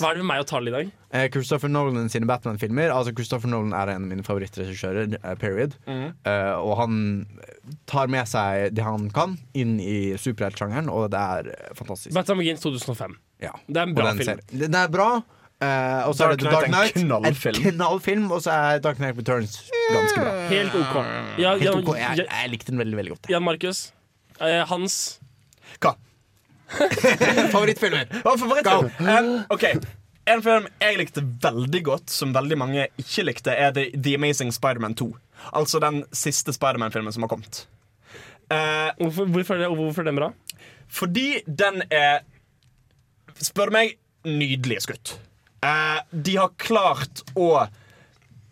Hva er det med meg og tall i dag? Eh, Christopher Nolan sine Batman-filmer Altså Christopher Nolan er en av mine favorittregissører, eh, period. Mm. Eh, og han tar med seg det han kan, inn i superheltsjangeren, og det er fantastisk. Batman Begins 2005. Ja. Det er en bra film. serien- Den er bra. Eh, og så er det Dark Knight en knallfilm. En knallfilm. Og så er Dark Knight Returns ganske bra. Helt OK. Ja, Helt ok. Jeg, jeg likte den veldig veldig godt. Jan Markus. Eh, Hans. Hva? Favorittfilmer? Er favorittfilm? Um, ok En film jeg likte veldig godt, som veldig mange ikke likte, er The, The Amazing Spider-Man 2. Altså den siste Spider-Man-filmen som har kommet. Uh, Hvorfor, hvorfor, er det, hvorfor er den bra? fordi den er Spør meg nydelig skutt. Eh, de har klart å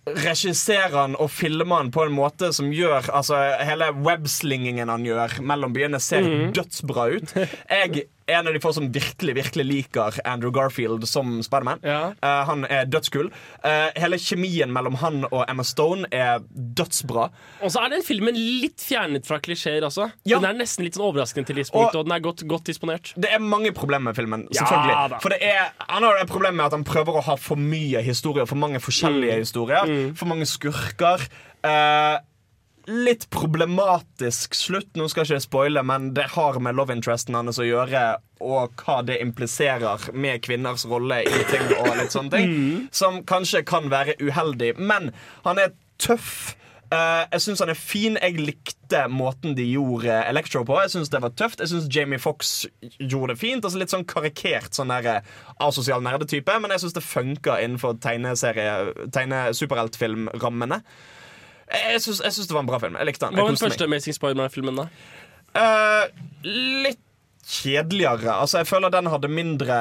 regissere han og filme han på en måte som gjør Altså Hele webslingingen han gjør mellom byene, ser Mhm. dødsbra ut. Jeg en av de få som virkelig virkelig liker Andrew Garfield som Spiderman. Ja. Uh, han er dødskul. Uh, hele kjemien mellom han og Emma Stone er dødsbra. Og så er den filmen litt fjernet fra klisjeer Altså. Ja. Den er nesten litt sånn overraskende til tidspunkt, Og- og den er godt, godt disponert. Det er mange problemer med filmen. Selvfølgelig ja, For det er, Han har et problem med at han prøver å ha for mye historier. For mange forskjellige Mm. historier. For mange skurker. Eh, litt problematisk slutt. Nå skal jeg ikke spoile, men det har med love interesten hans å gjøre, og hva det impliserer med kvinners rolle i ting og litt sånne ting. Mm. Som kanskje kan være uheldig. Men han er tøff. Uh, jeg syns han er fin. Jeg likte måten de gjorde Electro på. Jeg synes det var tøft Jeg synes Jamie Fox gjorde det fint. Altså Litt sånn karikert sånn der, eh, asosial nerdetype, men jeg syns det funka innenfor tegneserie tegne-superheltfilmrammene. Jeg jeg syns det var en bra film. Jeg likte den. Hva var den første Amazing Spiderman-filmen, da? Eh, litt kjedeligere. Altså Jeg føler den hadde mindre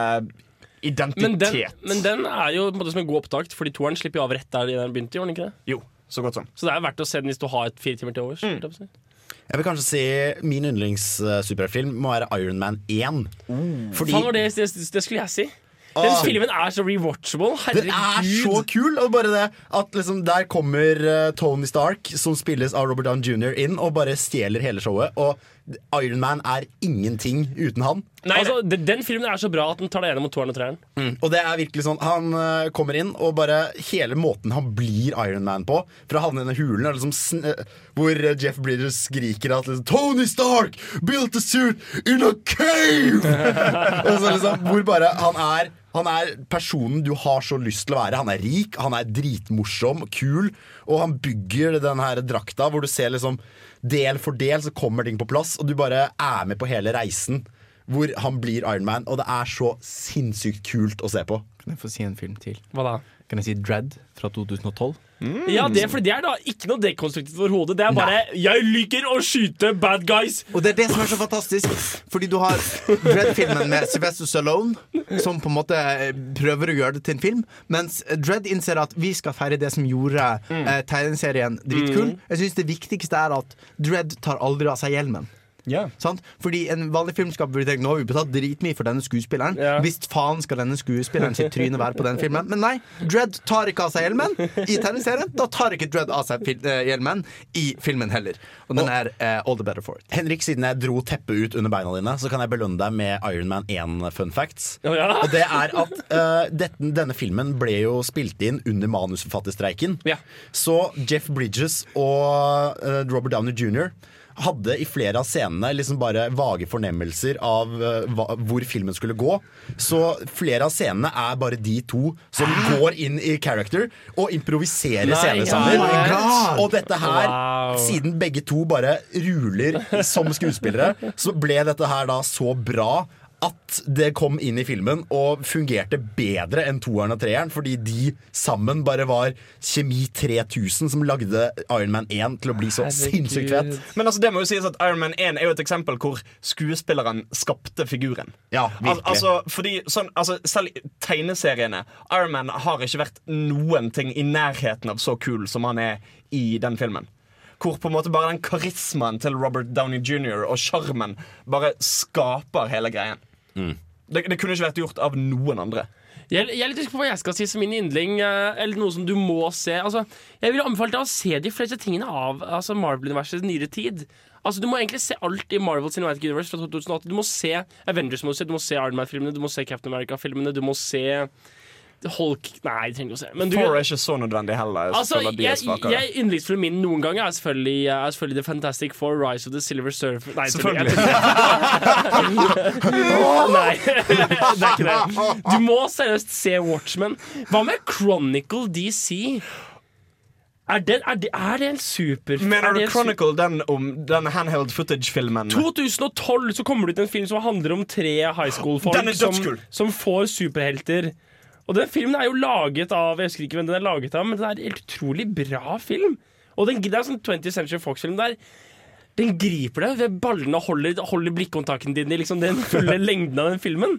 identitet. Men den, men den er jo på en måte som en god opptakt, Fordi toeren slipper jo av rett der den begynte. gjorde den ikke det? Jo, så godt som. Så det er verdt å se den hvis du har et fire timer til overs. Mm. jeg vil kanskje si min yndlingssuperheltfilm må være Iron Man 1. Fordi Faen, det, det, det skulle jeg si. Den Ah. filmen er så rewatchable. Den er så kul! Og bare det at liksom Der kommer eh, Tony Stark, som spilles av Robert Down jr., inn og bare stjeler hele showet. Og Iron Man er ingenting uten han. Nei, altså, den, den filmen er så bra at den tar deg gjennom toeren og treeren. Og det er virkelig sånn Han uh, kommer inn, og bare hele måten han blir Iron Man på Fra å havne i denne hulen liksom sn eh, Hvor Jeff Bridges skriker at liksom, Tony Stark built a suit in a cave! og så liksom, hvor bare han er han er personen du har så lyst til å være. Han er rik, han er dritmorsom, kul, og han bygger den her drakta hvor du ser liksom del for del så kommer ting på plass, og du bare er med på hele reisen. Hvor han blir Iron Man, og det er så sinnssykt kult å se på. Kan jeg få si en film til? Hva da? Kan jeg si Dread fra 2012? Ja, det, for det er da ikke noe dekonstruktivt overhodet. Det er bare 'jeg liker å skyte bad guys'. Og det er det som er så fantastisk. Fordi du har Dread-filmen med Sylvester Stallone, som på en måte eh, prøver å gjøre det til en film, mens Dread innser at vi skal feire det som gjorde eh, tegneserien dritkul. Mm. Jeg syns det viktigste er at Dread tar aldri av seg hjelmen. Sant? Fordi en vanlig filmskaper ville tenkt Nå har vi betalt dritmye for denne skuespilleren. Visst faen skal denne skuespilleren sitt tryne være på den filmen. Men nei, Dredd tar ikke av seg hjelmen i tegneserien. Da tar ikke Dredd av seg fil eh, hjelmen i filmen heller. Og den er uh, all the better for it. Henrik, siden jeg dro teppet ut under beina dine, så kan jeg belønne deg med Iron Man 1 fun facts. Oh, ja. Og det er at uh, dette, denne filmen ble jo spilt inn under manusforfatterstreiken. Så Jeff Bridges og uh, Robert Downey jr. hadde i flere av scenene liksom bare vage fornemmelser av eh, hva, hvor filmen skulle gå. Så flere av scenene er bare de to som går inn i character og improviserer scener oh sammen. my Og dette her, Wow. siden begge to bare ruler som skuespillere, så ble dette her da så bra at det kom inn i filmen og fungerte bedre enn toeren og treeren, fordi de sammen bare var Kjemi 3000 som lagde Iron Man 1 til å bli så sinnssykt fett. Men altså, det må jo sies at Iron Man 1 er jo et eksempel hvor skuespilleren skapte figuren. Ja, Al virkelig. altså, fordi sånn, altså, Selv tegneseriene Iron Man har ikke vært noen ting i nærheten av så kul som han er i den filmen. Hvor på en måte bare den karismaen til Robert Downey jr. og sjarmen bare skaper hele greien. Det, det kunne ikke vært gjort av noen andre. Jeg, jeg er litt usikker på hva jeg skal si som min yndling, eh, eller noe som du må se. Altså, jeg vil anbefale deg å se de fleste tingene av altså Marvel-universets nyere tid. Altså, Du må egentlig se alt i Marvel Cinematic Universe fra 2008. Du må se Avengers, må du, se, du må se Iron Man-filmene, du må se Captain America-filmene, du må se Hulk Nei, jeg trenger ikke å se. Men du, Thor er ikke så nødvendig heller. Altså, jeg, jeg, Yndlingsfilmen min noen ganger er selvfølgelig, er selvfølgelig The Fantastic Four, Rise of the Silver Surfer Nei, Selvfølgelig. Nei, det er ikke det. Du må seriøst se Watchmen. Hva med Chronicle DC? Er det, er det, er det en super... Mener er du Chronicle, den om den handheld footage-filmen? 2012 så kommer det ut en film som handler om tre high school-folk som, som får superhelter. Og den filmen er jo laget av Jeg husker ikke hvem den er laget av, men det er en helt utrolig bra film. Og den, det er sånn 20th Century Fox-film der den griper deg ved ballene og holder, holder blikkontakten din i liksom den fulle lengden av den filmen.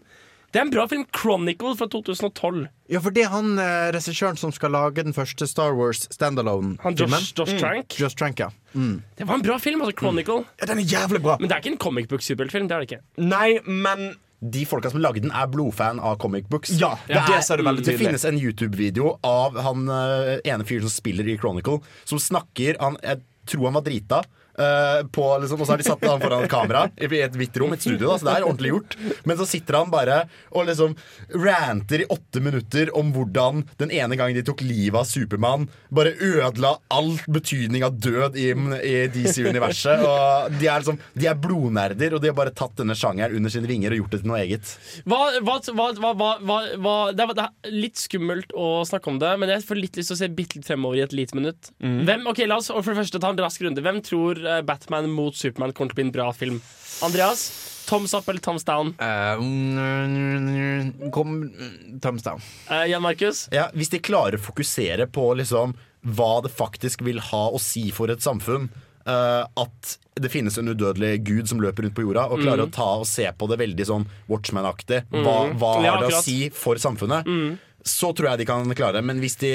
Det er en bra film. Chronicle fra 2012. Ja, for det er han eh, regissøren som skal lage den første Star Wars Han standalone-filmen. Josh, Josh Trank. Josh Trank, ja. Mm. Det var en bra film. altså Chronicle. Ja, den er jævlig bra. Men det er ikke en comic book-superheltfilm. Det er det ikke. Nei, men De folka som lagde den, er blodfan av comic books. Ja, det ser du veldig Det finnes en YouTube-video av han eh, ene fyren som spiller i Chronicle, som snakker han, Jeg tror han var drita. Eh, på, liksom, og så har de satt han foran et kamera i et hvitt rom, et studio. Da, så det er ordentlig gjort. Men så sitter han bare og liksom ranter i åtte minutter om hvordan den ene gangen de tok livet av Supermann, bare ødela all betydning av død i, i DC-universet. Og de er, liksom, de er blodnerder, og de har bare tatt denne sjangeren under sine vinger og gjort det til noe eget. Hva, hva, hva, hva, hva, hva, hva det, er, det er litt skummelt å snakke om det, men jeg får litt lyst til å se bitte litt fremover i et lite minutt. Hvem, ok, La oss for det første ta en rask runde. Hvem tror Batman mot Superman kommer til å bli en bra film? Andreas? Thumbs up eller thumbs down? Uh, mm, kom Thumbs down. Uh, Jan Markus? Ja, hvis de klarer å fokusere på liksom, hva det faktisk vil ha å si for et samfunn, Uh, at det finnes en udødelig gud som løper rundt på jorda, og klarer Mm. å ta og se på det veldig sånn Watchman-aktig, hva, Mm. hva Ja, har det å si for samfunnet? Mm. Så tror jeg de kan klare det. Men hvis de,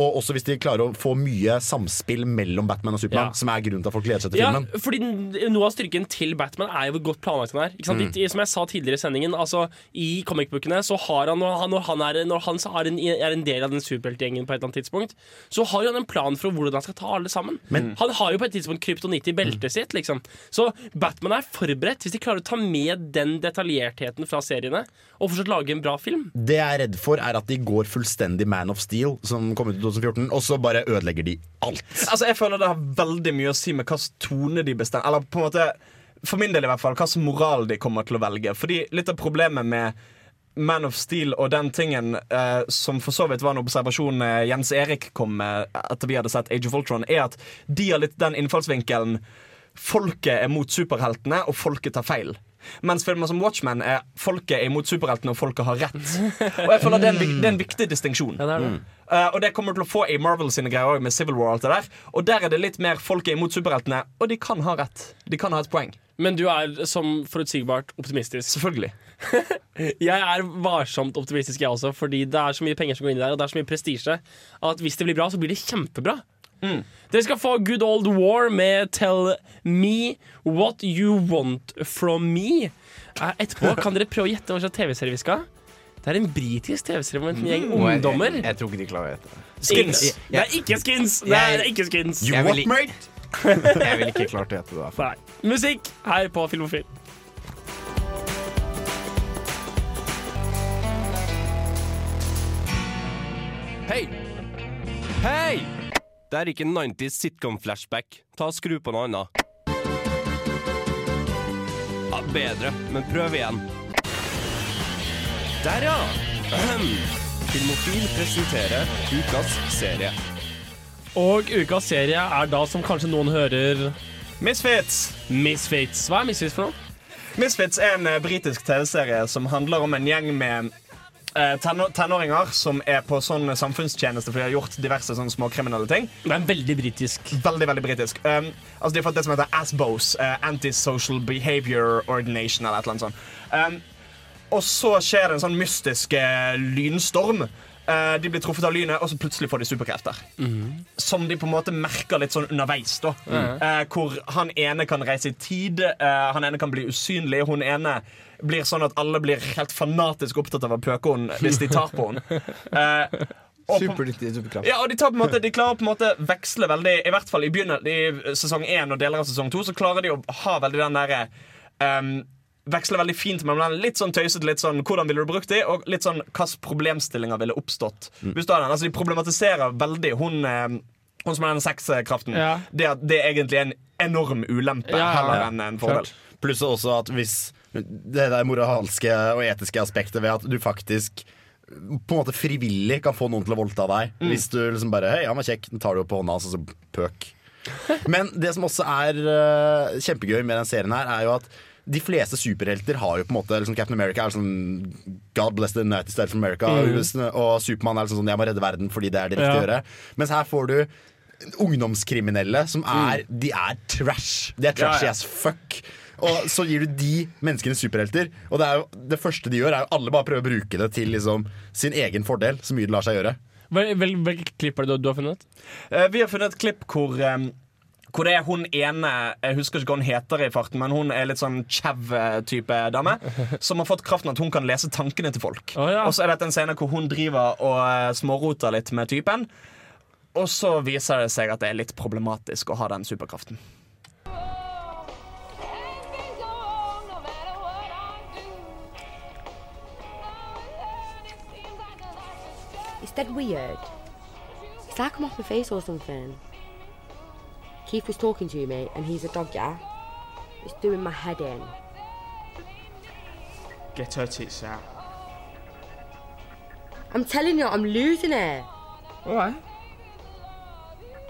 og også hvis de klarer å få mye samspill mellom Batman og Supermann, Ja. som er grunnen til at folk gleder seg til Ja, filmen. fordi Noe av styrken til Batman er jo hvor godt planlagt han er. Mm. De, som jeg sa tidligere i sendingen, altså, i comicbookene så har han, når han, når han, er, når han er, en, er en del av den superheltgjengen på et eller annet tidspunkt, så har han en plan for hvordan han skal ta alle sammen. han har jo på et tidspunkt kryptonitt i beltet sitt, liksom. Så Batman er forberedt hvis de klarer å ta med den detaljertheten fra seriene og fortsatt lage en bra film. Det jeg er redd for, er at de går fullstendig Man of Steel, som kom ut i 2014, og så bare ødelegger de alt. Altså, jeg føler det har veldig mye å si med hvilken tone de bestemmer. Eller på en måte, for min del i hvert fall, hvilken moral de kommer til å velge. Fordi litt av problemet med Man of Steel og den tingen eh, som for så vidt var en observasjon eh, Jens Erik kom med etter vi hadde sett Age of Ultron, er at de har litt den innfallsvinkelen Folket er mot superheltene, og folket tar feil. Mens filmer som Watchmen er folket er imot superheltene, og folket har rett. Og jeg føler Det er en, det er en viktig distinksjon. Eh, og det kommer du til å få i Marvel sine greier med Civil War. og alt det der Og der er det litt mer folket imot superheltene, og de kan ha rett. De kan ha et poeng. Men du er som forutsigbart optimistisk. Selvfølgelig. jeg er varsomt optimistisk, jeg også, fordi det er så mye penger som går inn i det og det er så mye prestisje, at hvis det blir bra, så blir det kjempebra. Dere skal få Good Old War med Tell Me What You Want From Me. Eh, Etterpå kan dere prøve å gjette hva slags TV-serie vi skal. Det er en britisk TV-serie med en gjeng Og ungdommer. Jeg, jeg tror ikke de klarer å gjette det. Skins. Det er ikke skins! Det er ikke skins. You what, mate? jeg ville ikke klart å gjette det. Nei. Musikk her på Filmofil. Hei! Hei! Det er ikke 90s sitcom-flashback. Ta og Skru på noe annet. Ja, bedre, men prøv igjen. Der, ja! Ahem. Filmofil presenterer ukas serie. Og ukas serie er da, som kanskje noen hører Misfits. Misfits. Hva er Misfits for noe? Misfits er en eh, britisk TV-serie som handler om en gjeng med eh, tenåringer som er på sånn samfunnstjeneste fordi de har gjort diverse sånn småkriminelle ting. Det er veldig britisk. Veldig, veldig britisk. Um, altså De har fått det som heter ASBOS, Uh, Antisocial Behavior Ordination, eller et eller annet sånt. Um, og så skjer det en sånn mystisk uh, lynstorm. Uh, de blir truffet av lynet, og så plutselig får de superkrefter. Som de på en måte merker litt sånn underveis. da Mhm. uh, Hvor han ene kan reise i tid, uh, han ene kan bli usynlig. Hun ene blir sånn at alle blir helt fanatisk opptatt av å pøke henne hvis de tar på henne. Eh, og på- superkraft. ja, og de, tar på en måte, de klarer på en måte veksle veldig I hvert fall i i sesong 1 og deler av sesong 2 Så klarer de å ha veldig den derre um, Veksle veldig fint mellom den litt sånn tøysete, litt sånn hvordan ville du brukt de, og litt sånn hvilke problemstillinger ville oppstått. Hvis du har den, altså De problematiserer veldig hun eh, hun som har den sexkraften. Ja. Det at det egentlig er en enorm ulempe heller enn en fordel. Pluss også at hvis det der moralske og etiske aspektet ved at du faktisk på en måte frivillig kan få noen til å voldta deg. Mm. Hvis du liksom bare Hei, han var kjekk, den tar du opp på hånda og så pøk. Men det som også er uh, kjempegøy med den serien her, er jo at de fleste superhelter har jo på en måte liksom Captain America er sånn God bless the United States of America. Mm. Og Supermann er liksom sånn Jeg må redde verden fordi det er det riktige å gjøre. Mens her får du ungdomskriminelle som er De er trash. De er trashy Ja, ja. as fuck. Og så gir du de menneskene superhelter. Og det, er jo, det første de gjør, er jo alle bare prøver å bruke det til liksom, sin egen fordel. Så mye det lar seg gjøre. Vel- klipp er det du, du har funnet? Uh, vi har funnet et klipp hvor um hvor det er hun ene Jeg husker ikke hva hun heter i farten, men hun er litt sånn chau-type dame. Som har fått kraften at hun kan lese tankene til folk. Og så er dette en scene hvor hun driver og eh, småroter litt med typen. Og så viser det seg at det er litt problematisk å ha den superkraften. It's that weird. It's like I'm off my face or something. Keith was talking to me, and he's a dog, yeah? It's doing my head in. Get her tits out. I'm telling you, I'm losing it. Alright.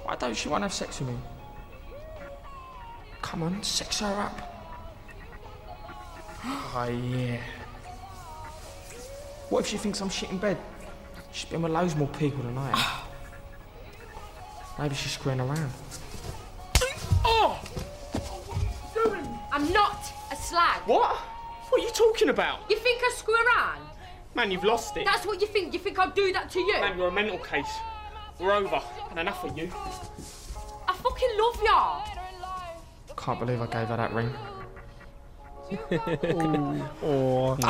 Why don't she want to have sex with me? Come on, sex her up. Oh yeah. What if she thinks I'm shit in bed? She's been with loads more people than I am. Maybe she's screwing around. Oh! I'm not a slag. What? What are you talking about? You think I screw around? Man, you've lost it. That's what you think. You think I'll do that to you? Man, you're a mental case. We're over. And enough of you. I fucking love ya. Can't believe I gave her that ring. I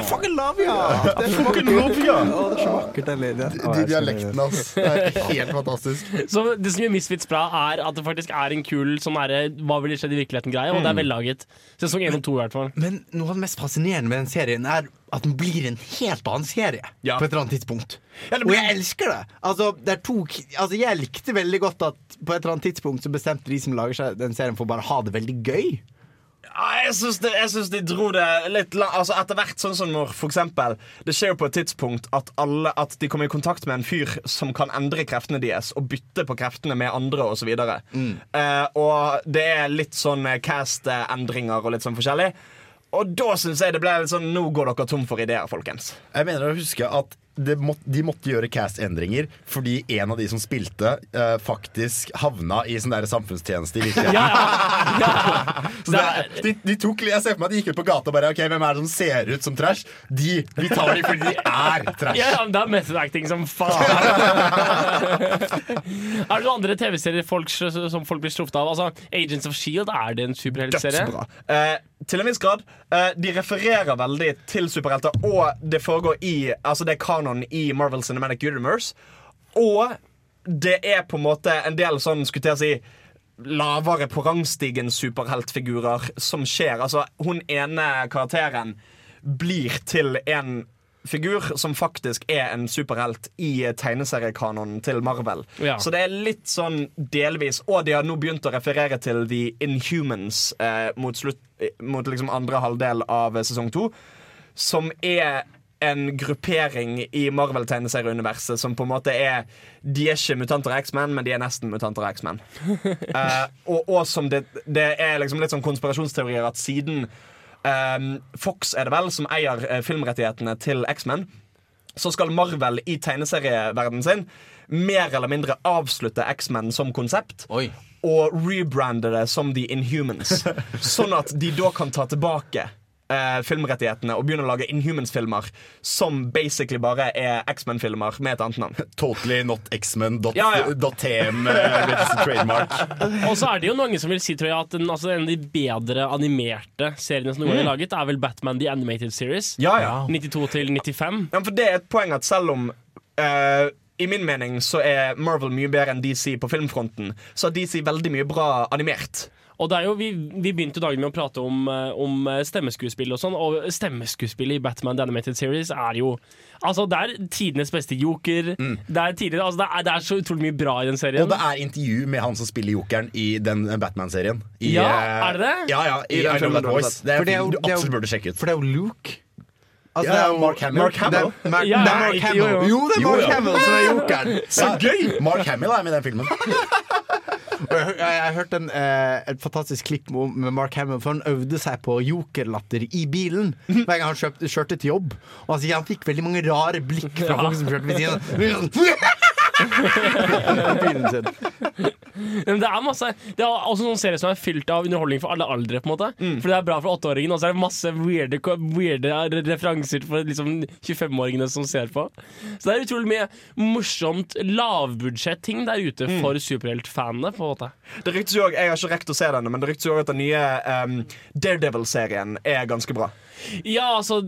fucking love you! Det er så Fucking vakkert. love you det er så vakkert, den lyden. De dialektene hans. Det er helt fantastisk. Så Det som gjør Misfits bra, er at det faktisk er en kul sånn herre Hva ville skjedd i virkeligheten-greie, og det er Mm. vellaget. Sesong én og to, i hvert fall. Men noe av det mest fascinerende med den serien er at den blir en helt annen serie på et eller annet tidspunkt. Og jeg elsker det! Altså, det er to, altså, jeg likte veldig godt at på et eller annet tidspunkt så bestemte de som lager seg den serien for å bare ha det veldig gøy. Ja, jeg syns de, de dro det litt la- altså Etter hvert, sånn som når for eksempel Det skjer jo på et tidspunkt at, alle, at de kommer i kontakt med en fyr som kan endre kreftene deres og bytte på kreftene med andre osv. Mm. Uh, og det er litt sånn eh, cast-endringer og litt sånn forskjellig. Og da syns jeg det ble litt sånn Nå går dere tom for ideer, folkens. Jeg mener å huske at må, de måtte gjøre cast-endringer fordi en av de som spilte, uh, faktisk havna i sånn der samfunnstjeneste i virkeligheten. Så det er, de, de tok, jeg ser for meg at de gikk ut på gata og bare Ok, hvem er det som ser ut som trash? De, Vi tar dem fordi de er trash. Ja, ja, det er method acting som faen. er det noen andre TV-serier som folk blir truffet av? Altså, Agents of Shield, er det en superheltserie? Dødsbra. Eh, til en viss grad. Eh, de refererer veldig til superhelter, og det foregår i Altså det er kanon i Marvel Cinematic Universe. Og det er på en måte en del sånn, skulle jeg si lavere på rangstigen superheltfigurer som skjer. Altså, hun ene karakteren blir til en figur som faktisk er en superhelt i tegneseriekanonen til Marvel. Ja. Så det er litt sånn delvis Og de har nå begynt å referere til The Inhumans eh, mot, slutt, eh, mot liksom andre halvdel av sesong to. Som er en gruppering i Marvel-tegneserieuniverset som på en måte er De er ikke mutanter og X-Men, men de er nesten mutanter og X-Men. uh, og, og som det, det er liksom litt sånn konspirasjonsteorier at siden eh, Fox er det vel som eier uh, filmrettighetene til X-Men, så skal Marvel i tegneserieverdenen sin mer eller mindre avslutte X-Men som konsept. Og rebrande det som The Inhumans. sånn at de da kan ta tilbake eh, filmrettighetene og begynner å lage Inhumans-filmer som basically bare er X-Men-filmer med et annet navn. Totally not X-Men. Dot, Ja, ja. TM eh, trademark. Og så er det jo noen som vil si tror jeg, at den, altså, en av de bedre animerte seriene som noen gang er Mm. laget, er vel Batman The Animated Series. Ja, ja. 92 til 95. Ja, for det er et poeng at selv om eh, I min mening så er Marvel mye bedre enn DC på filmfronten, så har DC veldig mye bra animert. Og det er jo, vi, vi begynte dagen med å prate om, eh, om eh, stemmeskuespill og sånn, og stemmeskuespillet i Batman The Animated Series er jo Altså, det er tidenes beste joker. Det, er tidligere, altså, det, er, det er så utrolig mye bra i den serien. Og det er intervju med han som spiller jokeren i den Batman-serien. Ja, eh, er det det? Ja, ja, i, I I That Voice. Det er det er jo- du det er absolutt burde sjekke ut. For det er jo Luke. Altså, Ja, det er jo Mark Hamill. Mark Hamill. Det er, Mark, Ja, det er Mark Hamill. jo, jo. Jo, det er Mark jo. Hamill som er jokeren. Så gøy! Mark Hamill er med i den filmen. Jeg, jeg, jeg hørte en, eh, et fantastisk klipp med, Mark Hammond, for han øvde seg på jokerlatter i bilen hver gang han kjøpte, kjørte til jobb. Og han han fikk veldig mange rare blikk fra folk som kjørte ved siden av. bilen sin. Men det er masse Det er også noen serier som er fylt av underholdning for alle aldre. på en måte For det er bra for åtteåringen, og så er det masse weirde, weirde referanser for liksom 25-åringene som ser på. Så det er utrolig mye morsomt lavbudsjett-ting der ute for superheltfanene. på en måte Det ryktes jo også, Jeg har ikke rekt å se denne, men det ryktes jo også at den nye um, Daredevil-serien er ganske bra. Ja, altså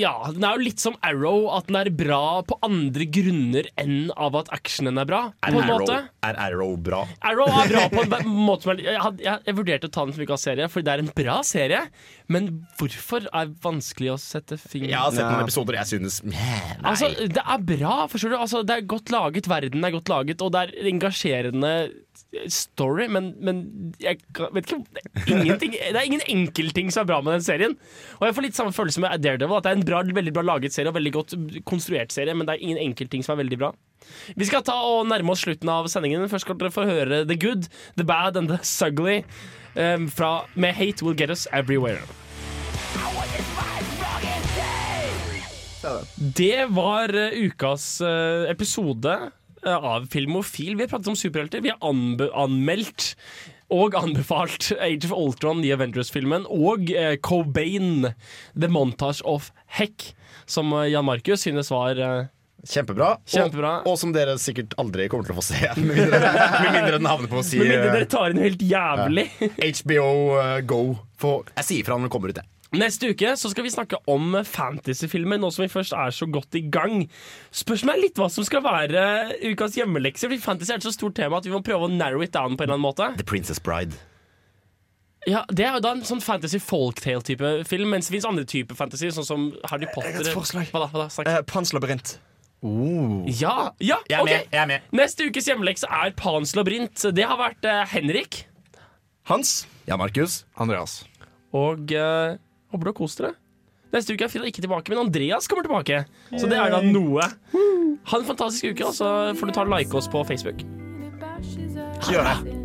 Ja, den er jo litt som Arrow, at den er bra på andre grunner enn av at actionen er bra. Er På en Arrow, måte er Arrow bra? Arrow er bra på en måte som er jeg, had- jeg, jeg vurderte å ta den som ikke har serie, fordi det er en bra serie. Men hvorfor er vanskelig å sette fingeren Jeg har sett noen episoder, jeg synes Nei. Altså, det er bra, forstår du? Altså, det er godt laget, verden er godt laget, og det er engasjerende story, men, men jeg vet ikke det er, ingen enkeltting som er bra med den serien. Og jeg får litt samme følelse med Daredevil, at det er en bra, veldig bra laget serie og veldig godt konstruert serie, men det er ingen enkeltting som er veldig bra. Vi skal ta og nærme oss slutten av sendingen. Først skal dere få høre The Good, The Bad and The Sugly um, fra, med Hate Will Get Us Everywhere. Det var eh, ukas eh, episode av Filmofil. Vi har pratet om superhelter. Vi har anmeldt og anbefalt Age of Ultron, The Avengers-filmen, og eh, Cobain, The Montage of Heck, som eh, Jan Markus synes var eh, Kjempebra. Kjempebra. Og, og som dere sikkert aldri kommer til å få se. Med mindre, med mindre den havner på å si Med mindre eh, dere tar inn helt jævlig. HBO uh, Go. For, jeg sier fra når den kommer ut, jeg. Neste uke så skal vi snakke om fantasyfilmer, nå som vi først er så godt i gang. Spørs meg litt hva som skal være ukas hjemmelekse, fordi fantasy er et så stort tema at vi må prøve å narrow it down på en eller annen måte. The Princess Bride. Ja, Det er jo da en sånn fantasy folktale-type film, mens det fins andre typer fantasy, sånn som Harry Potter. Jeg har et forslag. Hva da? Hva da? Snakk. Eh, Pans labyrint. Ja, ja, Jeg er ok. med, jeg er med. Neste ukes hjemmelekse er Pans labyrint. Det har vært eh, Henrik. Hans. Ja, Markus. Andreas. Og eh, håper du har kost dere. Neste uke er Frida ikke tilbake, men Andreas kommer tilbake. Så det er da noe. Ha en fantastisk uke, og så får du ta og like oss på Facebook. Gjør det.